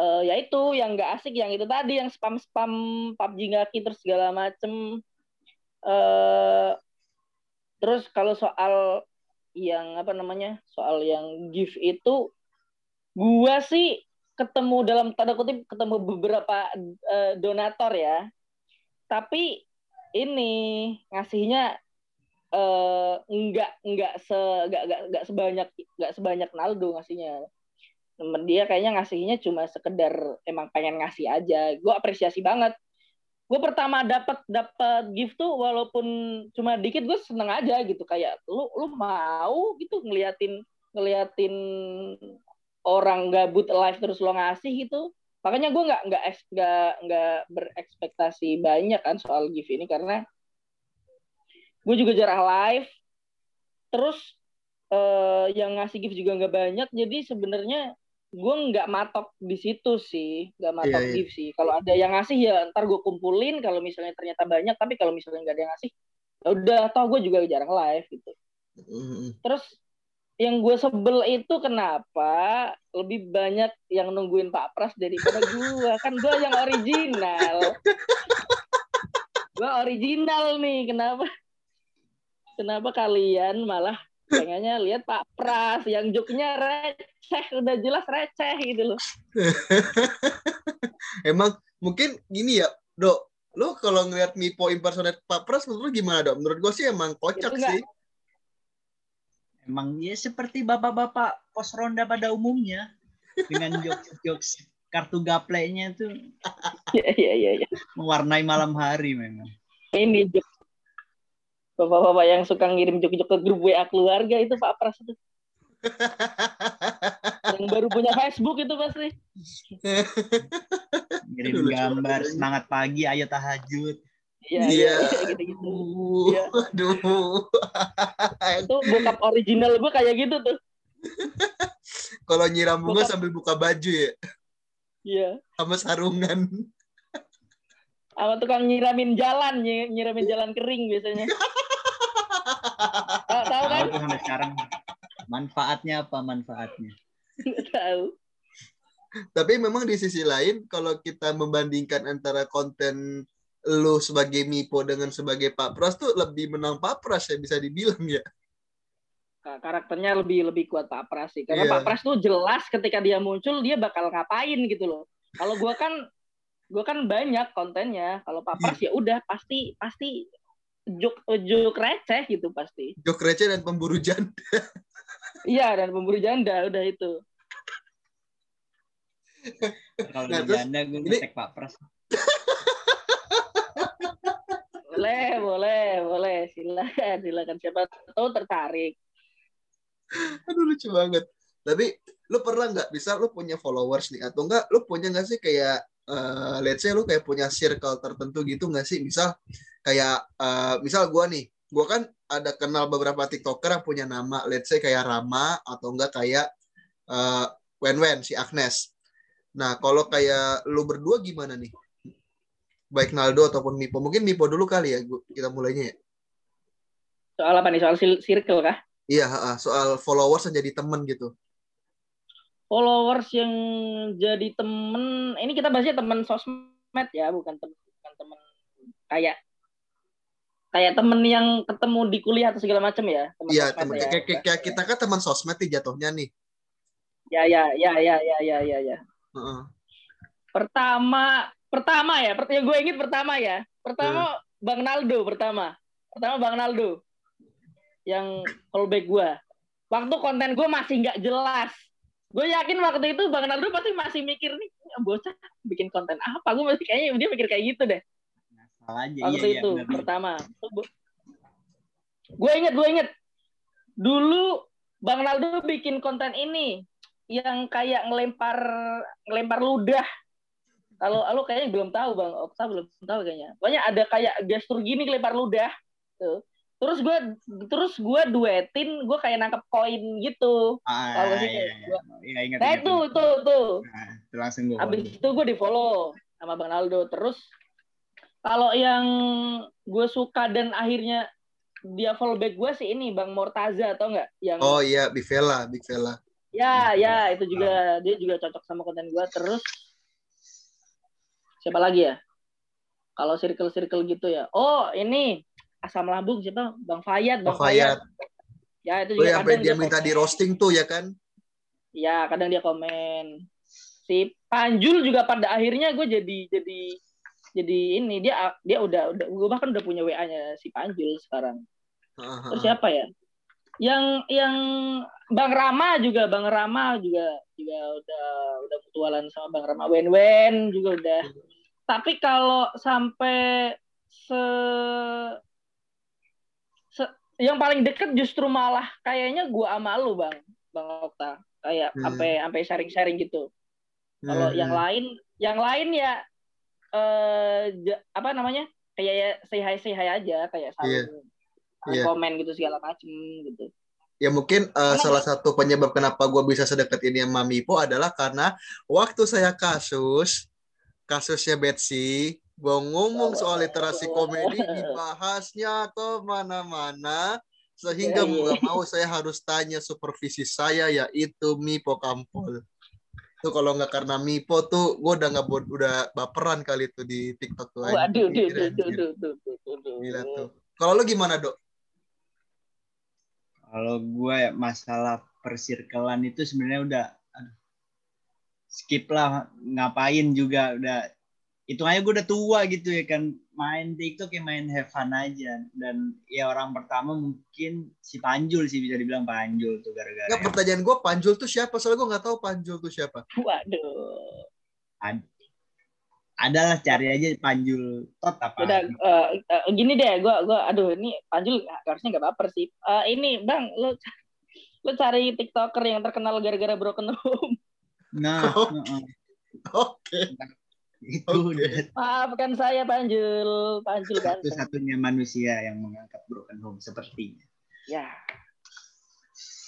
uh, ya itu yang gak asik yang itu tadi yang spam spam PUBG ngaki terus segala macem. Uh, terus kalau soal yang apa namanya soal yang gift itu gua sih ketemu dalam tanda kutip ketemu beberapa uh, donator ya. Tapi ini ngasihnya uh, enggak enggak se enggak, enggak, sebanyak enggak sebanyak Naldo ngasihnya dia kayaknya ngasihnya cuma sekedar emang pengen ngasih aja. Gue apresiasi banget. Gue pertama dapat dapat gift tuh walaupun cuma dikit gue seneng aja gitu. Kayak lu lu mau? gitu ngeliatin ngeliatin orang gabut live terus lo ngasih gitu. Makanya gue nggak nggak nggak nggak berekspektasi banyak kan soal gift ini. Karena gue juga jarang live. Terus uh, yang ngasih gift juga nggak banyak. Jadi sebenarnya gue nggak matok di situ sih nggak matok yeah, yeah. sih. Kalau ada yang ngasih ya ntar gue kumpulin. Kalau misalnya ternyata banyak tapi kalau misalnya nggak ada yang ngasih ya udah toh gue juga jarang live gitu. Mm-hmm. terus yang gue sebel itu kenapa lebih banyak yang nungguin Pak Pras daripada gue kan gue yang original. Gue original nih kenapa? Kenapa kalian malah pengennya lihat Pak Pras yang joknya receh udah jelas receh gitu loh emang mungkin gini ya dok lo kalau ngeliat Mipo impersonate Pak Pras menurut lo gimana dok menurut gue sih emang kocak sih Emang ya seperti bapak-bapak pos ronda pada umumnya dengan jokes-jokes kartu gaplenya tuh. Iya iya iya. Ya. Mewarnai malam hari memang. Ini jokes bapak-bapak yang suka ngirim jok-jok ke grup WA keluarga itu Pak Pras itu. yang baru punya Facebook itu pasti. Ngirim gambar semangat pagi ayo tahajud. Iya, iya, iya gitu-gitu. Iya. Aduh. itu bokap original gue kayak gitu tuh. Kalau nyiram bunga bokap. sambil buka baju ya. Iya. Sama sarungan. Sama tukang nyiramin jalan, nyiramin jalan kering biasanya. tahu, tahu kan? Tahu sampai sekarang. Manfaatnya apa manfaatnya? tahu. Tapi memang di sisi lain kalau kita membandingkan antara konten lu sebagai Mipo dengan sebagai Pak Pras tuh lebih menang Pak Pras ya bisa dibilang ya. Karakternya lebih lebih kuat Pak Pras sih. Karena yeah. Pak Pras tuh jelas ketika dia muncul dia bakal ngapain gitu loh. Kalau gua kan gua kan banyak kontennya. Kalau Pras yeah. ya udah pasti pasti juk juk receh gitu pasti. Juk receh dan pemburu janda. Iya dan pemburu janda udah itu. Kalau nah, janda gue ini... Pak Pras boleh, boleh, boleh. Silakan, silakan. Siapa tahu tertarik. Aduh lucu banget. Tapi lu pernah nggak bisa lu punya followers nih atau enggak lu punya nggak sih kayak uh, let's say lu kayak punya circle tertentu gitu nggak sih misal kayak uh, misal gua nih gua kan ada kenal beberapa tiktoker yang punya nama let's say kayak Rama atau enggak kayak uh, Wen Wen si Agnes nah kalau kayak lu berdua gimana nih baik Naldo ataupun Mipo. Mungkin Mipo dulu kali ya kita mulainya ya. Soal apa nih? Soal circle kah? Iya, soal followers yang jadi temen gitu. Followers yang jadi temen, ini kita bahasnya temen sosmed ya, bukan temen bukan temen kayak kayak temen yang ketemu di kuliah atau segala macam ya. Iya, temen ya. kayak, kayak kita kan teman sosmed nih jatuhnya nih. Ya, ya, ya, ya, ya, ya, ya, ya. Uh -uh. Pertama pertama ya, yang gue inget pertama ya. Pertama hmm. Bang Naldo pertama. Pertama Bang Naldo. Yang callback gue. Waktu konten gue masih nggak jelas. Gue yakin waktu itu Bang Naldo pasti masih mikir nih, bocah bikin konten apa? Gue masih kayaknya dia mikir kayak gitu deh. aja, waktu iya, itu iya, pertama. Gue inget, gue inget. Dulu Bang Naldo bikin konten ini yang kayak ngelempar ngelempar ludah kalau lu kayaknya belum tahu bang Okta belum tahu kayaknya pokoknya ada kayak gestur gini kelempar ludah tuh terus gue terus gue duetin gue kayak nangkep koin gitu ah, sih iya, iya. Iya, ingat, nah itu tuh tuh nah, langsung gue abis follow. itu gue di follow sama bang Aldo. Terus kalau yang gue suka dan akhirnya dia follow back gue sih ini Bang Mortaza atau enggak yang Oh iya, Big Vela, Big Vela. ya ya itu juga dia juga cocok sama konten gue terus siapa lagi ya? Kalau circle circle gitu ya. Oh ini asam lambung siapa? Bang Fayat Bang Oh, Fayat. Fayat ya itu Oh, juga yang sampai kadang dia minta di roasting tuh ya kan? Ya kadang dia komen. Si Panjul juga pada akhirnya gue jadi jadi jadi ini dia dia udah udah gue bahkan udah punya WA nya si Panjul sekarang. Heeh, terus siapa ya? Yang yang Bang Rama juga Bang Rama juga juga udah udah mutualan sama Bang Rama. Wen Wen juga udah. Tapi kalau sampai se, se- yang paling deket justru malah kayaknya gua sama lu Bang. Bang Okta kayak Hmm. sampai sampai sharing-sharing gitu kalau Hmm, yang hmm. lain yang lain ya eh ja- apa namanya kayak ya say hi say hi aja kayak saling, saling Iya. komen gitu segala macem gitu Ya mungkin uh, Karena- salah satu penyebab kenapa gue bisa sedekat ini sama Mipo adalah karena waktu saya kasus, kasusnya Betsy, gue ngomong soal literasi komedi, dibahasnya ke mana-mana, sehingga mau iya. gak mau saya harus tanya supervisi saya yaitu Mipo Kampol. Tuh kalau nggak karena Mipo tuh gue udah nggak bod- udah baperan kali tuh di TikTok tuh. Waduh, anjir, duh, duh, duh, anjir. duh, duh, duh, duh, duh. Gila tuh. Kalau lu gimana dok? Kalau gue ya masalah persirkelan itu sebenarnya udah aduh, skip lah ngapain juga udah itu aja gue udah tua gitu ya kan main TikTok ya main have fun aja dan ya orang pertama mungkin si Panjul sih bisa dibilang Panjul tuh gara-gara Nggak pertanyaan gue Panjul tuh siapa? Soalnya gue nggak tahu Panjul tuh siapa. Waduh. Ad- adalah cari aja Panjul tot apa Udah eh, eh, gini deh, gua gua aduh ini Panjul harusnya nggak baper sih. Eh, ini Bang, lu lu cari TikToker yang terkenal gara-gara broken home. nah Oh. heeh. Oke. Itu udah Maafkan saya Panjul, Panjul ganteng. satu-satunya manusia yang mengangkat broken home sepertinya Ya.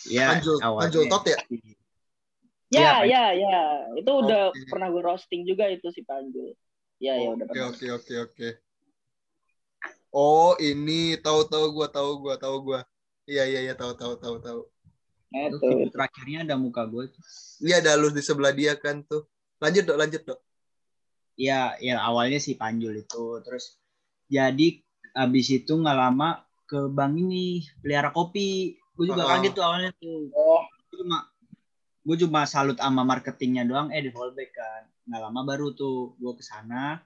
ya Panjul, awalnya. Panjul Tot ya? Ya, Iya, ya, ya. Itu udah Oke. pernah gue roasting juga itu si Panjul. Ya, ya udah Oke pernah. oke oke oke. Oh ini tahu tahu gua tahu gua tahu gua. Iya iya iya tahu tahu tahu tahu. Itu itu. terakhirnya ada muka gue tuh. Iya ada lu di sebelah dia kan tuh. Lanjut dok lanjut dok. Iya, ya awalnya si Panjul itu terus jadi abis itu nggak lama ke bank ini pelihara kopi. Gue juga Oh. kaget tuh awalnya tuh. Oh, cuma gue cuma salut sama marketingnya doang. Eh di fallback kan. Nggak lama baru tuh gue ke sana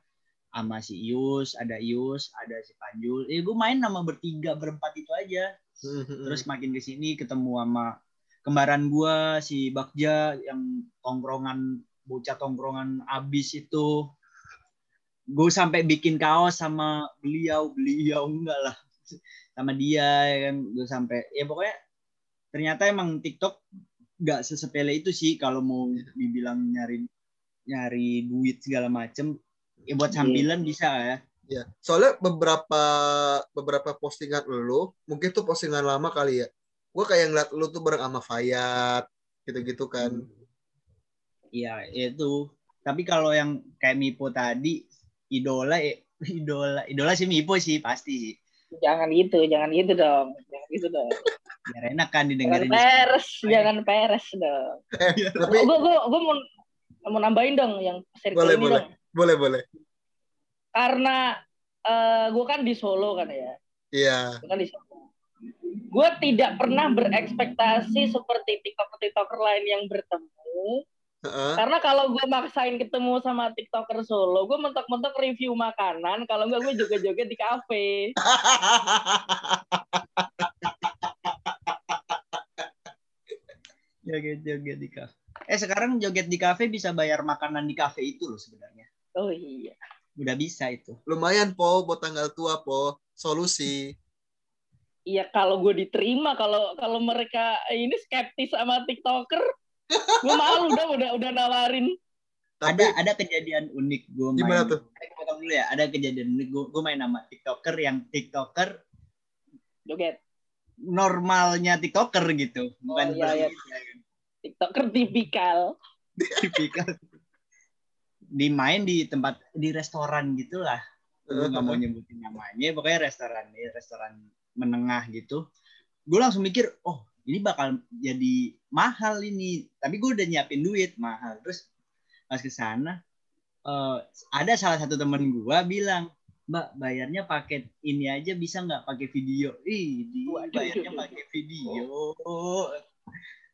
sama si Ius, ada Ius, ada si Panjul. Eh gue main sama bertiga berempat itu aja. Hmm, Terus makin ke sini ketemu sama kembaran gua si Bagja yang tongkrongan bocah tongkrongan abis itu. Gue sampai bikin kaos sama beliau, beliau enggak lah. Sama dia ya kan gue sampai ya pokoknya ternyata emang TikTok nggak sesepele itu sih kalau mau dibilang nyari nyari duit segala macem ya buat Iya. sambilan bisa ya Iya. Soalnya beberapa beberapa postingan lu mungkin tuh postingan lama kali ya. Gua kayak ngeliat lu tuh bareng sama Fayat gitu-gitu kan. Iya, itu. Tapi kalau yang kayak Mipo tadi, idola, eh, idola, idola sih Mipo sih pasti sih. jangan gitu, jangan gitu dong. Jangan gitu dong. Biar enak kan Jangan didengerin. peres, jangan peres dong. Eh, tapi Gue gue gue mau mau nambahin dong yang circle Boleh, ini boleh. dong. boleh boleh. Karena eh gue kan di Solo kan ya. Iya. Gua kan di Solo. Gue tidak pernah berekspektasi seperti TikToker-TikToker lain yang bertemu. Heeh. Karena kalau gue maksain ketemu sama TikToker Solo, gue mentok-mentok review makanan. Kalau enggak gue joget-joget di kafe. Joget-joget di kafe. Eh sekarang joget di kafe bisa bayar makanan di kafe itu loh sebenarnya. Oh iya. Udah bisa itu. Lumayan po buat tanggal tua po. Solusi. Iya kalau gue diterima kalau kalau mereka ini skeptis sama TikToker, gue malu udah udah udah nawarin. Tapi Ada ada kejadian unik gue main. Gimana tuh? Eh, potong dulu ya. Ada kejadian unik gue gue main sama TikToker yang TikToker Joget. normalnya TikToker gitu. Bukan Oh, iya, iya. berlebihan. TikToker tipikal. tipikal dimain di tempat di restoran gitulah gue nggak mau nyebutin namanya pokoknya restoran di restoran menengah gitu gue langsung mikir oh ini bakal jadi mahal ini tapi gue udah nyiapin duit mahal terus pas ke sana eh, ada salah satu temen gue bilang mbak bayarnya paket ini aja bisa nggak pakai video ih di bayarnya pakai video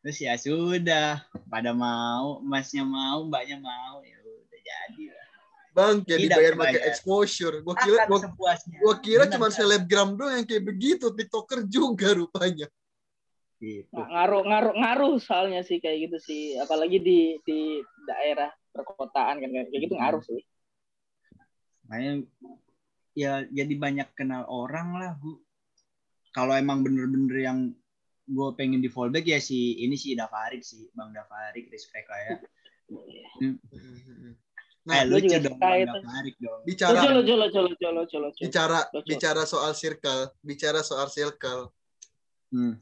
terus ya sudah pada mau emasnya mau mbaknya mau ya udah jadi lah Bang, kayak Tidak dibayar. pakai exposure. Gua kira Akan gua, sepuasnya gua kira cuma kan? selebgram doang yang kayak begitu, TikToker juga rupanya. Gitu. Nah, ngaruh ngaruh ngaruh soalnya sih kayak gitu sih. Apalagi di di daerah perkotaan kan kayak gitu ngaruh sih. Makanya ya jadi banyak kenal orang lah bu. Kalau emang bener-bener yang gue pengen di fallback ya si ini si Davarik sih bang Davarik respect lah ya. Nah, eh, lucu juga dong itu. Davarik dong. Bicara lucu lucu lucu lucu lucu lucu bicara Lucu. bicara soal circle, bicara soal circle. Hmm.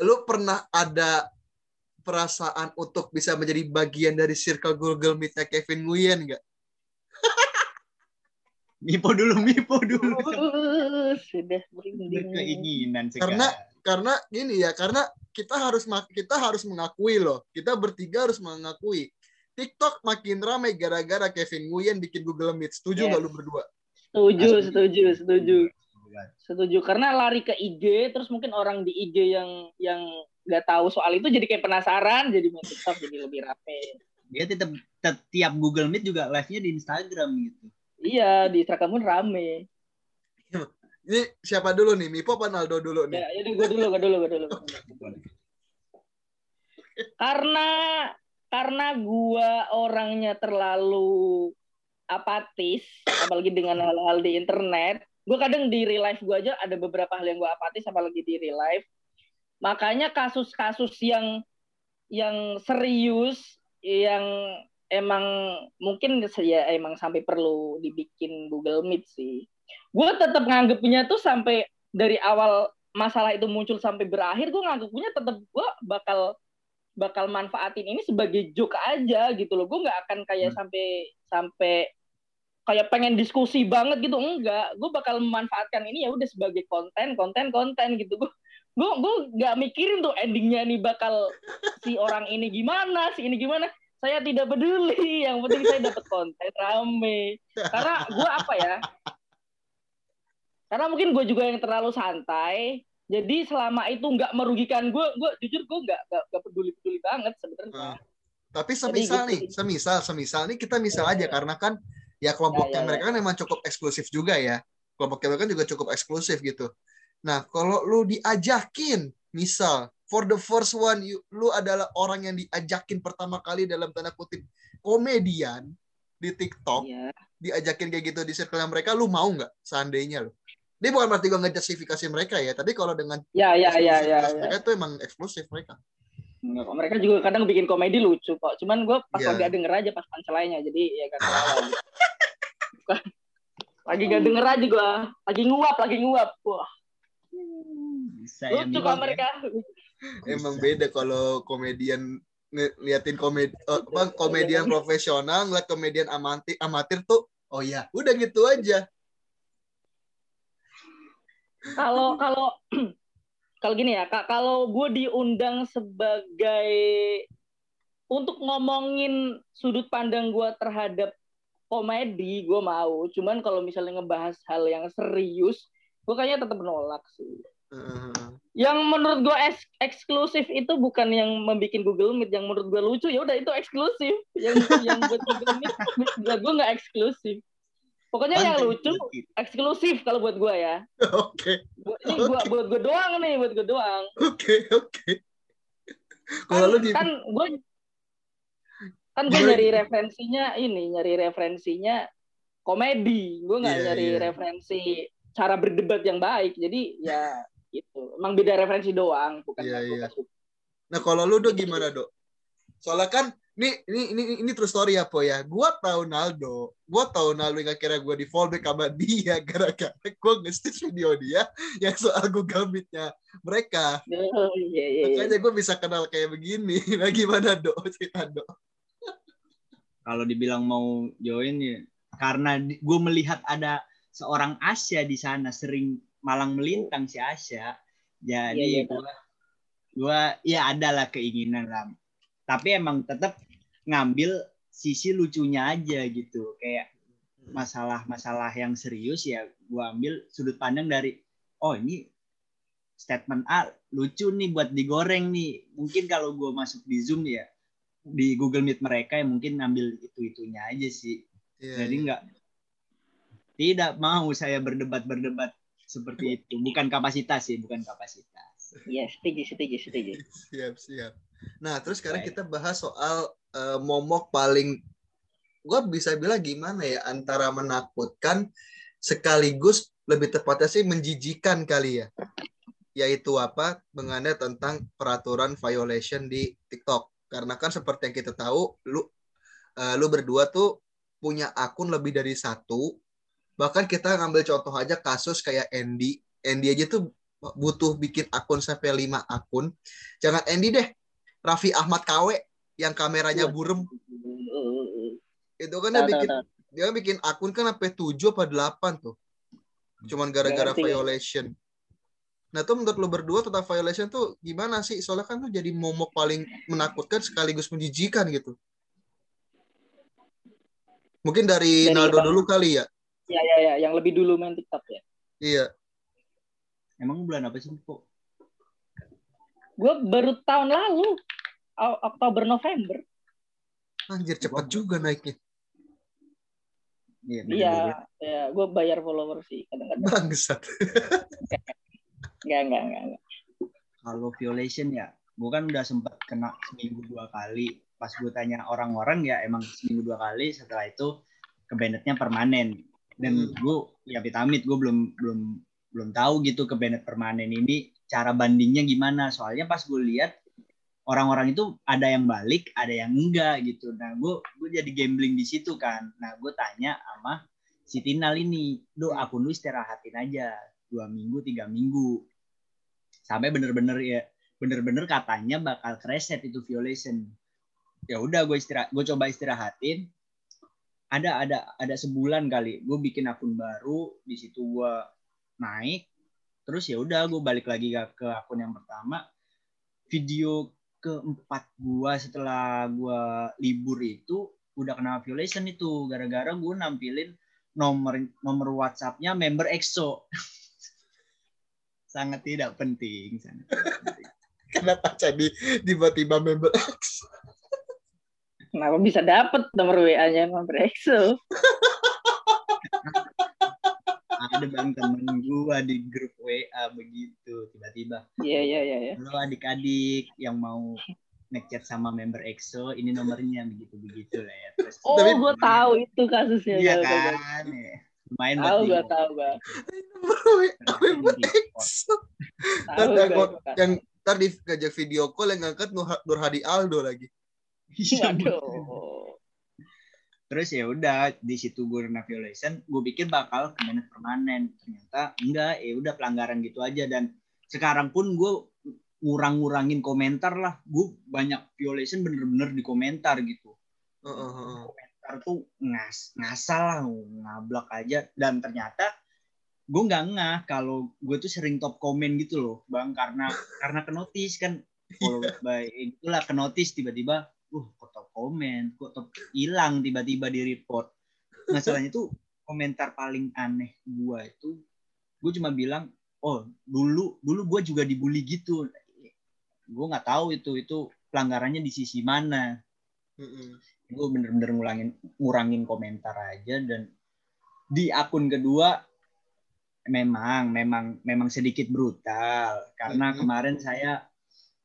Lu pernah ada perasaan untuk bisa menjadi bagian dari circle Google Meet-nya Kevin Nguyen nggak? Mipo dulu Mipo dulu. Uh, sudah merinding. keinginan Karena- sekarang karena gini ya karena kita harus kita harus mengakui loh. Kita bertiga harus mengakui. TikTok makin ramai gara-gara Kevin Nguyen bikin Google Meet. Setuju Yes. nggak lu berdua? Setuju Asli. setuju setuju setuju. Karena lari ke IG terus mungkin orang di IG yang yang nggak tahu soal itu jadi kayak penasaran jadi main TikTok jadi lebih rame. Dia tetap tiap Google Meet juga live-nya di Instagram gitu. Iya di Instagram pun rame. Ini siapa dulu nih? Mipo apa Naldo dulu nih? Ya jadi gue dulu gue dulu gue dulu. Karena karena gua orangnya terlalu apatis apalagi dengan hal-hal di internet gue kadang di real life gue aja ada beberapa hal yang gue apatis apalagi di real life. Makanya kasus-kasus yang yang serius yang emang mungkin ya emang sampai perlu dibikin Google Meet sih. Gue tetap nganggepnya tuh sampai dari awal masalah itu muncul sampai berakhir gue nganggepnya tetap gue bakal bakal manfaatin ini sebagai joke aja gitu loh. Gue nggak akan kayak Hmm. sampai sampai kayak pengen diskusi banget gitu. Enggak gue bakal memanfaatkan ini ya udah sebagai konten konten konten gitu. Gue gue gue nggak mikirin tuh endingnya nih bakal si orang ini gimana si ini gimana. Saya tidak peduli yang penting saya dapat konten rame. Karena gue apa ya? Karena mungkin gue juga yang terlalu santai jadi selama itu nggak merugikan gue gue jujur gue nggak nggak peduli peduli banget sebenarnya. Ah. Tapi semisal gitu nih, semisal, semisal nih kita misal aja karena kan ya kelompoknya Ya, ya, mereka kan memang cukup eksklusif juga ya. Kelompoknya mereka kan juga cukup eksklusif gitu. Nah, kalau lu diajakin, misal for the first one, you, lu adalah orang yang diajakin pertama kali dalam tanda kutip komedian di TikTok, Iya. diajakin kayak gitu di circle mereka, lu mau nggak seandainya lu? Dia bukan berarti gue ngejustifikasi mereka ya, tapi kalau dengan ya ya ya ya, ya. mereka itu emang eksklusif mereka. Nggak kok, mereka juga kadang bikin komedi lucu kok cuman gue pas Iya. lagi gak denger aja pas punchline-nya jadi ya gak ketawa. Bukan. lagi gak denger aja gue lagi nguap lagi nguap wah bisa ya lucu Mipo kok ya. mereka Emang Bisa. beda kalau komedian liatin komedi oh, apa, komedian profesional ngeliat komedian amatir amatir tuh oh ya udah gitu aja kalau kalau kalau gini ya kak kalau gue diundang sebagai untuk ngomongin sudut pandang gue terhadap komedi gue mau. Cuman kalau misalnya ngebahas hal yang serius gue kayaknya tetap menolak sih. Heeh. yang menurut gue eks- eksklusif itu bukan yang membuat Google Meet yang menurut gue lucu ya udah itu eksklusif. Yang yang buat Google Meet gue nggak eksklusif pokoknya yang Konten lucu eksklusif kalau buat gue ya. Oke. Buat- ini gua, buat gue doang nih buat gue doang. Oke oke. Kan, kalau lu di kan gue kan gue nyari referensinya ini nyari referensinya komedi. Gue nggak Iya, nyari iya. referensi cara berdebat yang baik. Jadi ya gitu. Emang beda referensi doang bukan Iya, yang iya. nggak suka. nah kalau lu do gimana do soalnya kan ini ini ini ini true story ya po ya gua tahu Naldo gua tahu Naldo yang akhirnya gua di fallback sama dia gara-gara gua nge-stitch video dia yang soal Google Meet-nya mereka Oh, iya, iya, iya. makanya gue bisa kenal kayak begini nah gimana do cerita do kalau dibilang mau join ya karena gue melihat ada seorang Asia di sana sering malang melintang si Asya. Jadi Iya, iya, gua gua ya ada lah keinginan lah. Tapi emang tetap ngambil sisi lucunya aja gitu. Kayak masalah-masalah yang serius ya gua ambil sudut pandang dari oh ini statement A lucu nih buat digoreng nih. Mungkin kalau gua masuk di Zoom ya di Google Meet mereka ya mungkin ambil itu-itunya aja sih. Iya, Jadi iya. enggak tidak mau saya berdebat-berdebat seperti itu. Bukan kapasitas sih, bukan kapasitas. Iya, setuju, setuju, setuju. Siap, siap. Nah, terus sekarang kita bahas soal eh, momok paling gua bisa bilang gimana ya antara menakutkan sekaligus lebih tepatnya sih menjijikan kali ya. Yaitu apa? Mengenai tentang peraturan violation di TikTok. Karena kan seperti yang kita tahu, lu eh, lu berdua tuh punya akun lebih dari satu. Bahkan kita ngambil contoh aja kasus kayak Andy. Andy aja tuh butuh bikin akun sampai 5 akun. Jangan Andy deh. Raffi Ahmad KW yang kameranya Wah. burem. Itu kan dia bikin dia bikin akun kan sampai 7 apa 8 tuh. Cuman gara-gara violation. Nah, tuh menurut lu berdua tentang violation tuh gimana sih? Soalnya kan tuh jadi momok paling menakutkan sekaligus menjijikan gitu. Mungkin dari, Dari Naldo Bang- dulu kali ya. Ya, ya, ya, yang lebih dulu main TikTok ya. Iya. Emang bulan apa sih, kok? Gue baru tahun lalu, Oktober November. Anjir cepet juga naiknya. Iya, Iya, ya, gue bayar follower sih kadang-kadang. Bangsat. Enggak, enggak, enggak, enggak. Kalau violation ya, gue kan udah sempat kena seminggu dua kali. Pas gue tanya orang-orang ya emang seminggu dua kali. Setelah itu kebenetnya permanen. Dan Hmm. gue ya vitamin gue belum belum belum tahu gitu kebenet permanen ini cara bandingnya gimana. Soalnya pas gue lihat orang-orang itu ada yang balik, ada yang enggak gitu. Nah gue gue jadi gambling di situ kan. Nah gue tanya sama si Tinal ini, do akun lu istirahatin aja dua minggu tiga minggu. Sampai bener-bener ya bener-bener katanya bakal reset itu violation. Ya udah gue istirahat gue coba istirahatin. Ada ada ada sebulan kali gue bikin akun baru di situ gue naik. Terus ya udah gue balik lagi ke akun yang pertama. Video keempat gue setelah gue libur itu udah kena violation itu gara-gara gue nampilin nomor nomor WhatsAppnya member EXO sangat tidak penting sangat tidak penting. Kenapa jadi tiba-tiba member X? Kenapa bisa dapet nomor WA-nya nomor EXO? ada bang temen gua di grup WA begitu tiba-tiba Iya, iya, iya. Ya. halo adik-adik yang mau ngechat sama member EXO ini nomornya begitu begitu lah ya terus Oh, Tapi- gue tahu itu kasusnya. iya gua- kan ya. lumayan Tahu, gue di- tahu, gue member tahu. Gua, gua- gua. yang ntar di ngajak video call yang ngangkat Nur, Nur Hadi Aldo lagi. Iya, Waduh. Terus ya udah di situ gue kena violation gue pikir bakal kemenet permanen. Ternyata enggak ya udah pelanggaran gitu aja. Dan sekarang pun gue ngurang-ngurangin komentar lah. Gue banyak violation bener-bener di komentar gitu. Heeh, heeh. komentar tuh ngas ngasal lah ngablak aja. Dan ternyata gue nggak ngah kalau gue tuh sering top komen gitu loh bang. Karena karena kenotis kan. Follow by itulah kenotis tiba-tiba uh kok top komen kok top hilang tiba-tiba di report masalahnya tuh komentar paling aneh gue itu gue cuma bilang oh dulu dulu gue juga dibully gitu gue nggak tahu itu itu pelanggarannya di sisi mana Heeh. gue bener-bener ngulangin ngurangin komentar aja dan di akun kedua memang memang memang sedikit brutal karena Mhm. kemarin saya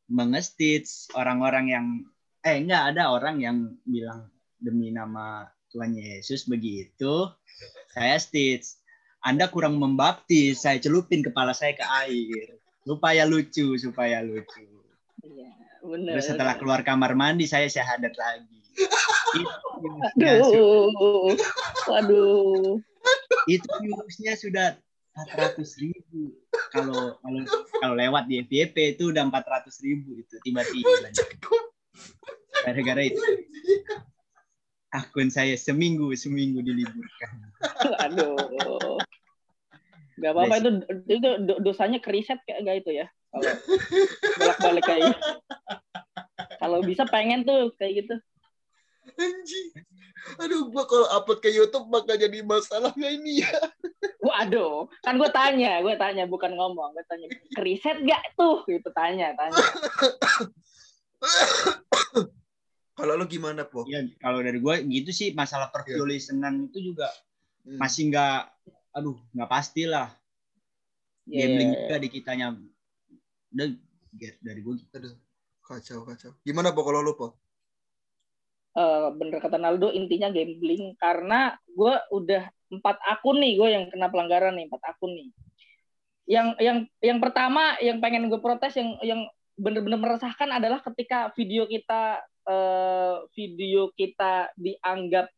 mengestits orang-orang yang eh enggak ada orang yang bilang demi nama Tuhan Yesus begitu saya stitch Anda kurang membaptis saya celupin kepala saya ke air supaya lucu supaya lucu Iya, bener. Terus setelah keluar kamar mandi saya syahadat lagi. Aduh. Waduh. itu viewsnya sudah 400 ribu. Kalau kalau kalau lewat di FYP itu udah 400 ribu itu tiba-tiba. Gara-gara itu akun saya seminggu seminggu diliburkan. Aduh. Gak apa-apa itu itu do- dosanya keriset kayak gak itu ya. Kalau bolak-balik kayak gitu. Kalau bisa pengen tuh kayak gitu. Anjing. Aduh, gua kalau upload ke YouTube bakal jadi masalah nggak ini ya? Waduh, kan gue tanya, gue tanya bukan ngomong, gue tanya keriset gak tuh? Gitu tanya, tanya. Kalau lu gimana, Po? Ya, kalau dari gue gitu sih masalah perviolesenan itu juga Hmm. masih nggak, aduh nggak pasti lah. Ya, Gambling ya, ya. juga di kitanya. Udah dari gue gitu. Aduh, kacau, kacau. Gimana, Po, kalau lu, Po? Eh, bener kata Naldo intinya gambling karena gue udah empat akun nih gue yang kena pelanggaran nih empat akun nih yang yang yang pertama yang pengen gue protes yang yang bener-bener meresahkan adalah ketika video kita eh, video kita dianggap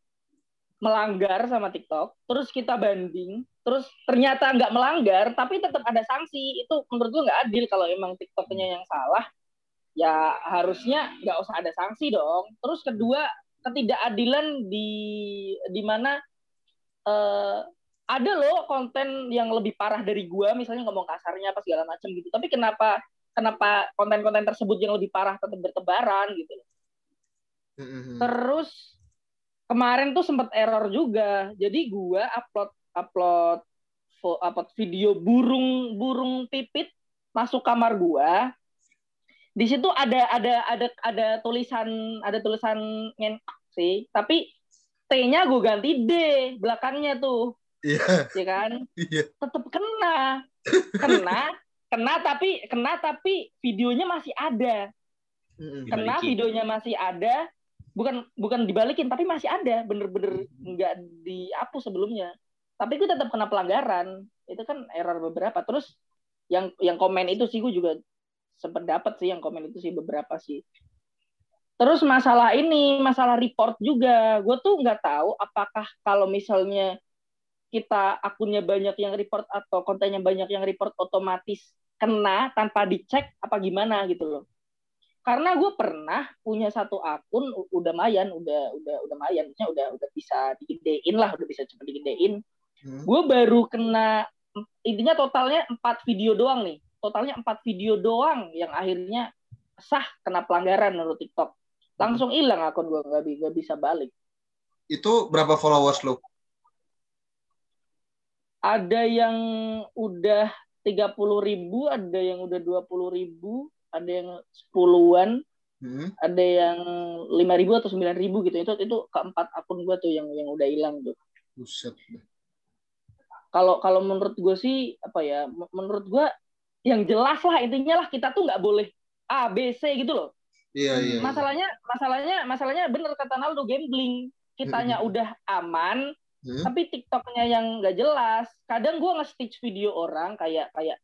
melanggar sama TikTok terus kita banding terus ternyata nggak melanggar tapi tetap ada sanksi itu menurut gue nggak adil kalau emang TikToknya yang salah ya harusnya nggak usah ada sanksi dong. Terus kedua ketidakadilan di di mana eh, ada loh konten yang lebih parah dari gua misalnya ngomong kasarnya apa segala macam gitu. Tapi kenapa kenapa konten-konten tersebut yang lebih parah tetap bertebaran gitu. Hmm. Terus kemarin tuh sempat error juga. Jadi gua upload upload upload video burung burung pipit masuk kamar gua. Di situ ada ada ada ada tulisan ada tulisan ngentak sih, tapi T-nya gue ganti D belakangnya tuh, Iya, ya kan? iya. Tetap kena. Kena, kena tapi kena tapi videonya masih ada. Hmm. Kena videonya masih ada. Bukan bukan dibalikin tapi masih ada, bener-bener nggak dihapus sebelumnya. Tapi gue tetap kena pelanggaran. Itu kan error beberapa. Terus yang yang komen itu sih gue juga sempat dapat sih yang komen itu sih beberapa sih. Terus masalah ini, masalah report juga. Gue tuh nggak tahu apakah kalau misalnya kita akunnya banyak yang report atau kontennya banyak yang report otomatis kena tanpa dicek apa gimana gitu loh. Karena gue pernah punya satu akun udah mayan, udah udah udah mayan, maksudnya udah udah bisa digedein lah, udah bisa cepet digedein. Hmm. Gue baru kena intinya totalnya empat video doang nih, totalnya empat video doang yang akhirnya sah kena pelanggaran menurut TikTok. Langsung hilang akun gue nggak nggak bisa balik. Itu berapa followers lu? Ada yang udah 30 ribu, ada yang udah 20 ribu, ada yang sepuluhan, Hmm. ada yang lima ribu atau sembilan ribu gitu itu itu keempat akun gue tuh yang yang udah hilang tuh Buset. kalau kalau menurut gue sih apa ya menurut gue yang jelas lah intinya lah kita tuh nggak boleh A B C gitu loh Iya, iya. iya. masalahnya masalahnya masalahnya bener kata Naldo gambling kitanya Mm-mm. udah aman Hmm? tapi TikToknya yang nggak jelas kadang gue nge-stitch video orang kayak kayak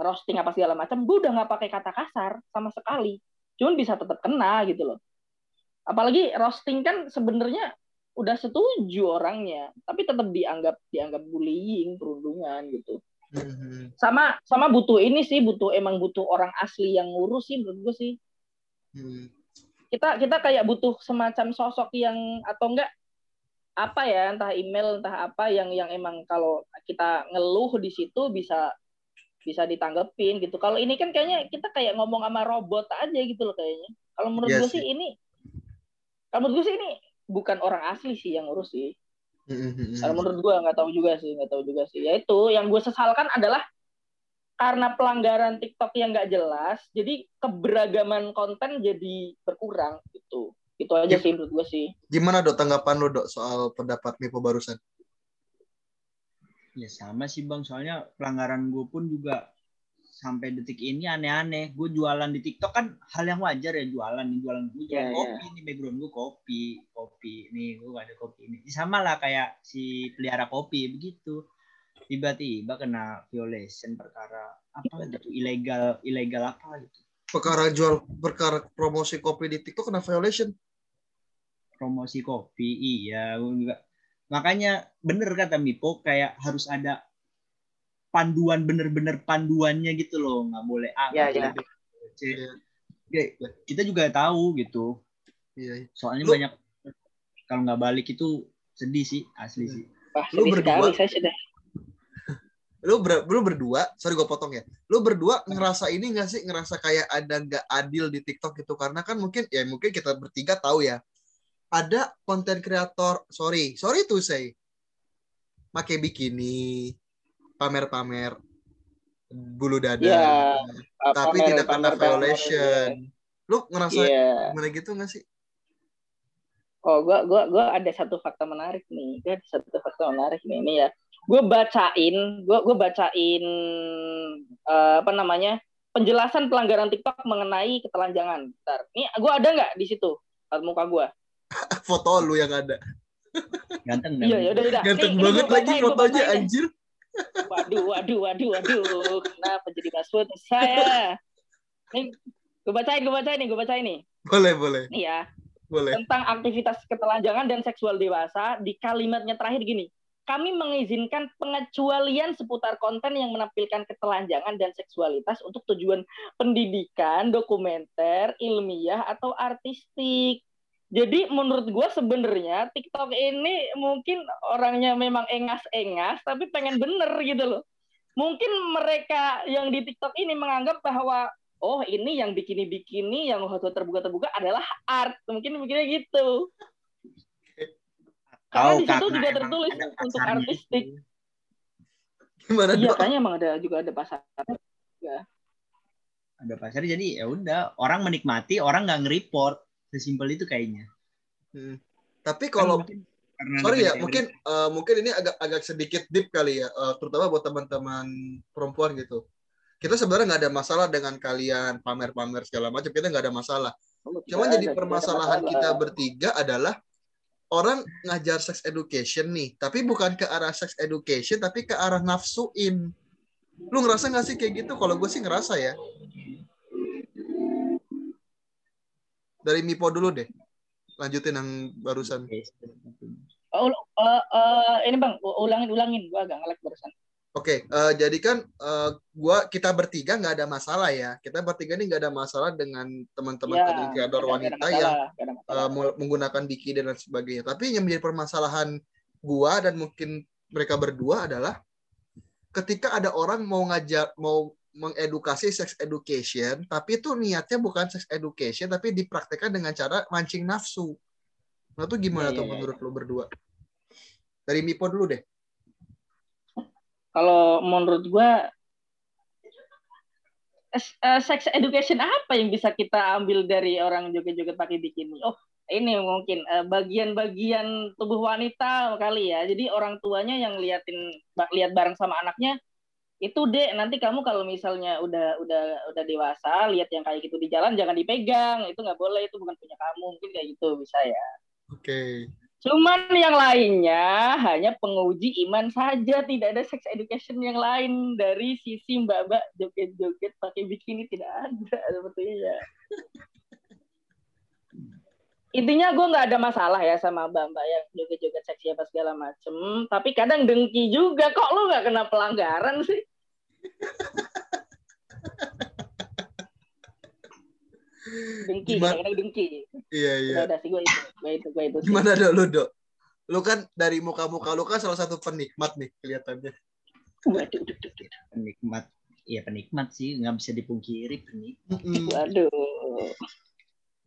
ngerosting apa segala macam gue udah nggak pakai kata kasar sama sekali cuman bisa tetap kena gitu loh apalagi roasting kan sebenarnya udah setuju orangnya tapi tetap dianggap dianggap bullying perundungan gitu Hmm. sama sama butuh ini sih butuh emang butuh orang asli yang ngurus sih menurut gue sih Hmm. kita kita kayak butuh semacam sosok yang atau enggak apa ya entah email entah apa yang yang emang kalau kita ngeluh di situ bisa bisa ditanggepin gitu. Kalau ini kan kayaknya kita kayak ngomong sama robot aja gitu loh kayaknya. Kalau menurut Iya gue sih. ini kalau menurut gue sih ini bukan orang asli sih yang ngurus sih. Kalau menurut gue nggak tahu juga sih nggak tahu juga sih. Ya itu yang gue sesalkan adalah karena pelanggaran TikTok yang nggak jelas jadi keberagaman konten jadi berkurang gitu. Itu aja sih menurut gue sih. Gimana dok tanggapan lu dok soal pendapat Mipo barusan? Ya sama sih bang, soalnya pelanggaran gue pun juga sampai detik ini aneh-aneh. Gue jualan di TikTok kan hal yang wajar ya jualan nih jualan gue jualan Iya, kopi nih background gue kopi kopi nih gue ada kopi ini sama lah kayak si pelihara kopi begitu. Tiba-tiba kena violation perkara apa gitu ilegal ilegal apa gitu. Perkara jual perkara promosi kopi di TikTok kena violation. promosi kopi iya. Gua juga makanya bener kata Mipo kayak harus ada panduan bener-bener panduannya gitu loh. Nggak boleh A nggak boleh B, C. Ya, kita juga tahu gitu. Iya. soalnya Lu- banyak kalau nggak balik itu sedih sih asli sih. Wah Lu berdua- sekali saya sudah. Lu ber, lu berdua sorry gue potong ya. Lu berdua ngerasa ini nggak sih? Ngerasa kayak ada nggak adil di TikTok itu karena kan mungkin ya mungkin kita bertiga tahu ya ada konten kreator sorry sorry to say pakai bikini pamer-pamer bulu dada Iya, tapi pamer- tidak kena pamer- pamer, violation lu ngerasa Iya. gimana gitu nggak sih Oh, gua gua gua ada satu fakta menarik nih. Gua ada satu fakta menarik nih. Ini ya. Gue bacain, gua gua bacain eh, apa namanya? penjelasan pelanggaran TikTok mengenai ketelanjangan. Bentar. Nih, gua ada nggak di situ? At muka gua. foto lu yang ada Ganteng Iya, ya udah udah. ganteng Nih, ini banget lagi fotonya anjir Waduh, waduh, waduh, waduh. Kenapa jadi password saya? Nih, gue bacain, gue bacain nih, gue bacain nih. boleh boleh Nih ya. boleh tentang aktivitas ketelanjangan dan seksual dewasa di kalimatnya terakhir gini. Kami mengizinkan pengecualian seputar konten yang menampilkan ketelanjangan dan seksualitas untuk tujuan pendidikan, dokumenter, ilmiah, atau artistik. Jadi menurut gue sebenarnya TikTok ini mungkin orangnya memang engas-engas, tapi pengen bener gitu loh. Mungkin mereka yang di TikTok ini menganggap bahwa oh ini yang bikini-bikini yang foto terbuka-terbuka adalah art. Mungkin mikirnya gitu. Karena di situ juga tertulis untuk artistik. gimana Iya, kayaknya emang ada juga ada pasar. ada pasar jadi ya udah orang menikmati orang nggak nge-report sesimpel itu kayaknya. Hmm. tapi Kan kalau mungkin karena sorry ya mungkin eh, mungkin ini agak agak sedikit deep kali ya eh, terutama buat teman-teman perempuan gitu. Kita sebenarnya nggak ada masalah dengan kalian pamer-pamer segala macam kita nggak ada masalah. Cuman Tidak jadi ada- permasalahan masalah. kita bertiga adalah orang ngajar sex education nih tapi bukan ke arah sex education tapi ke arah nafsuin. Lu ngerasa nggak sih kayak gitu? Kalau gue sih ngerasa ya dari Mipo dulu deh lanjutin yang barusan. Oh, eh, eh, ini bang, ulangin ulangin, gua agak ngelek barusan. Oke, eh, jadi kan eh, gua kita bertiga nggak ada masalah ya. Kita bertiga ini nggak ada masalah dengan teman-teman Ya, ada- wanita yang masalah, eh, mul- menggunakan bikini dan sebagainya. Tapi yang menjadi permasalahan gua dan mungkin mereka berdua adalah ketika ada orang mau ngajar mau mengedukasi sex education, tapi itu niatnya bukan sex education, tapi dipraktekkan dengan cara mancing nafsu. Nah, itu gimana Iya, tuh iya, iya. menurut lo berdua? Dari Mipo dulu deh. Kalau menurut gua es- eh, sex education apa yang bisa kita ambil dari orang joget-joget pakai bikini? Oh, ini mungkin eh, bagian-bagian tubuh wanita kali ya. Jadi orang tuanya yang liatin lihat bareng sama anaknya itu dek. Nanti kamu kalau misalnya udah udah udah dewasa lihat yang kayak gitu di jalan jangan dipegang. Itu nggak boleh. Itu bukan punya kamu. Mungkin kayak gitu bisa ya. Oke. Cuman yang lainnya hanya penguji iman saja, tidak ada sex education yang lain dari sisi mbak-mbak joget-joget pakai bikini. Tidak ada sepertinya. Intinya gue nggak ada masalah ya sama mbak-mbak yang joget-joget seksi apa segala macem, tapi kadang dengki juga kok lu nggak kena pelanggaran sih? Dengki, Gimana- kadang-kadang dengki. Iya, iya. Udah, udah sih gue itu, gue itu, gue itu. sih. Gimana dok lu dok? Lu kan dari muka-muka lu kan salah satu penikmat nih kelihatannya. Waduh, penikmat ya penikmat sih nggak bisa dipungkiri penikmat. Waduh.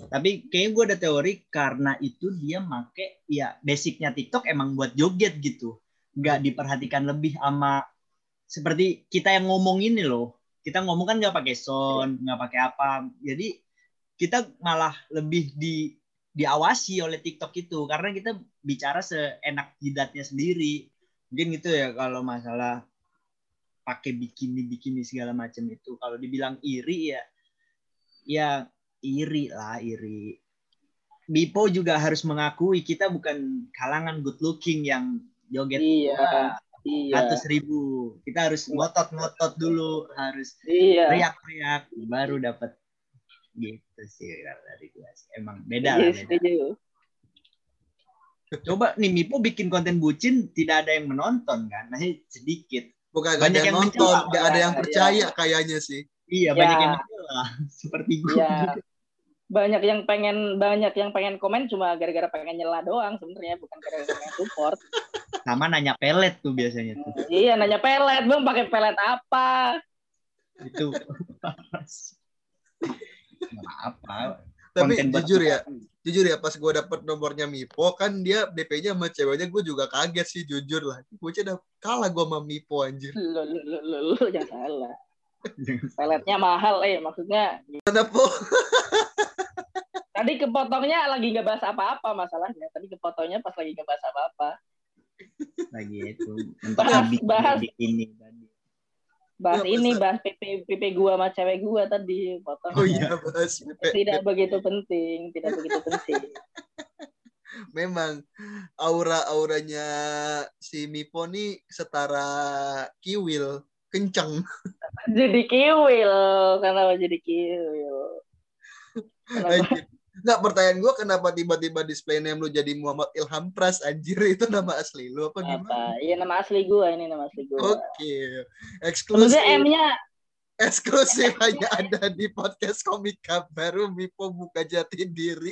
Tapi kayaknya gue ada teori karena itu dia make ya basicnya TikTok emang buat joget gitu. Nggak diperhatikan lebih sama seperti kita yang ngomong ini loh. Kita ngomong kan nggak pakai sound nggak pakai apa. Jadi kita malah lebih di diawasi oleh TikTok itu. Karena kita bicara seenak jidatnya sendiri. Mungkin gitu ya kalau masalah pakai bikini bikini segala macam itu. Kalau dibilang iri ya ya iri lah iri Bipo juga harus mengakui kita bukan kalangan good looking yang joget Iya, iya, ratus ribu kita harus ngotot-ngotot dulu harus iya. teriak-teriak baru dapat gitu sih dari gua sih emang beda lah Iya, beda. setuju. coba nih Mipo bikin konten bucin tidak ada yang menonton kan masih sedikit Bukan Banyak ada yang yang nonton, mencoba. gak ada yang Iya. percaya kayaknya sih. iya Ya. banyak yang menolak seperti gue Iya. Banyak yang pengen banyak yang pengen komen cuma gara-gara pengen nyela doang sebenarnya bukan gara-gara pengen support. Sama nanya pelet tuh biasanya tuh. iya nanya pelet, bang pakai pelet apa? Itu. Nggak apa. Tapi Konten jujur ya, jujur ya pas gue dapet nomornya Mipo kan dia DP-nya sama ceweknya gue juga kaget sih jujur lah. Gue udah kalah gue sama Mipo anjir. Lu, lu, lu, lu, lu, jangan salah. Peletnya mahal eh maksudnya Mana Po? tadi kepotongnya lagi nggak bahas apa-apa masalahnya. Tadi kepotongnya pas lagi nggak bahas apa-apa. Lagi itu. Untuk Bahas, bikin- bahas. bikin ini tadi. Bahas Iya, ini, bahas PP PP gua sama cewek gua tadi potong. Oh iya bahas Tidak begitu penting, tidak begitu penting. Memang aura-auranya si Mipo nih setara kiwil, kenceng. Jadi kiwil, kenapa jadi kiwil? Kenapa? Anjir. Nggak, pertanyaan gue kenapa tiba-tiba display name lu jadi Muhammad Ilham Pras anjir itu nama asli lu apa gimana? Apa? Iya nama asli gua ini nama asli gua. Oke, eksklusif, Sebenarnya M-nya eksklusif hanya ada di podcast komika baru Mipo buka jati diri.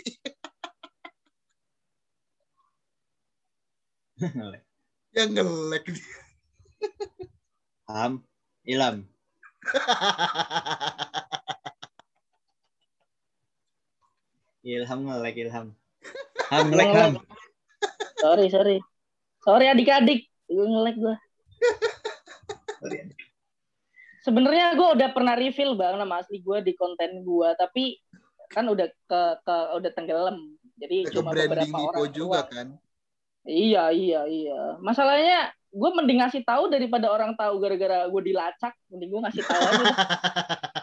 Yang ngelek dia. Ham. Ilham. Ilham ngelek Ilham. Ham ngelek Ham. sorry sorry. Sorry adik-adik. Gue ngelek gue sebenarnya gue udah pernah reveal bang nama asli gue di konten gue tapi kan udah ke, ke udah tenggelam. Jadi Ke cuma branding beberapa orang juga doang. kan. iya iya iya. Masalahnya gue mending ngasih tahu daripada orang tahu gara-gara gue dilacak. Mending gue ngasih tahu aja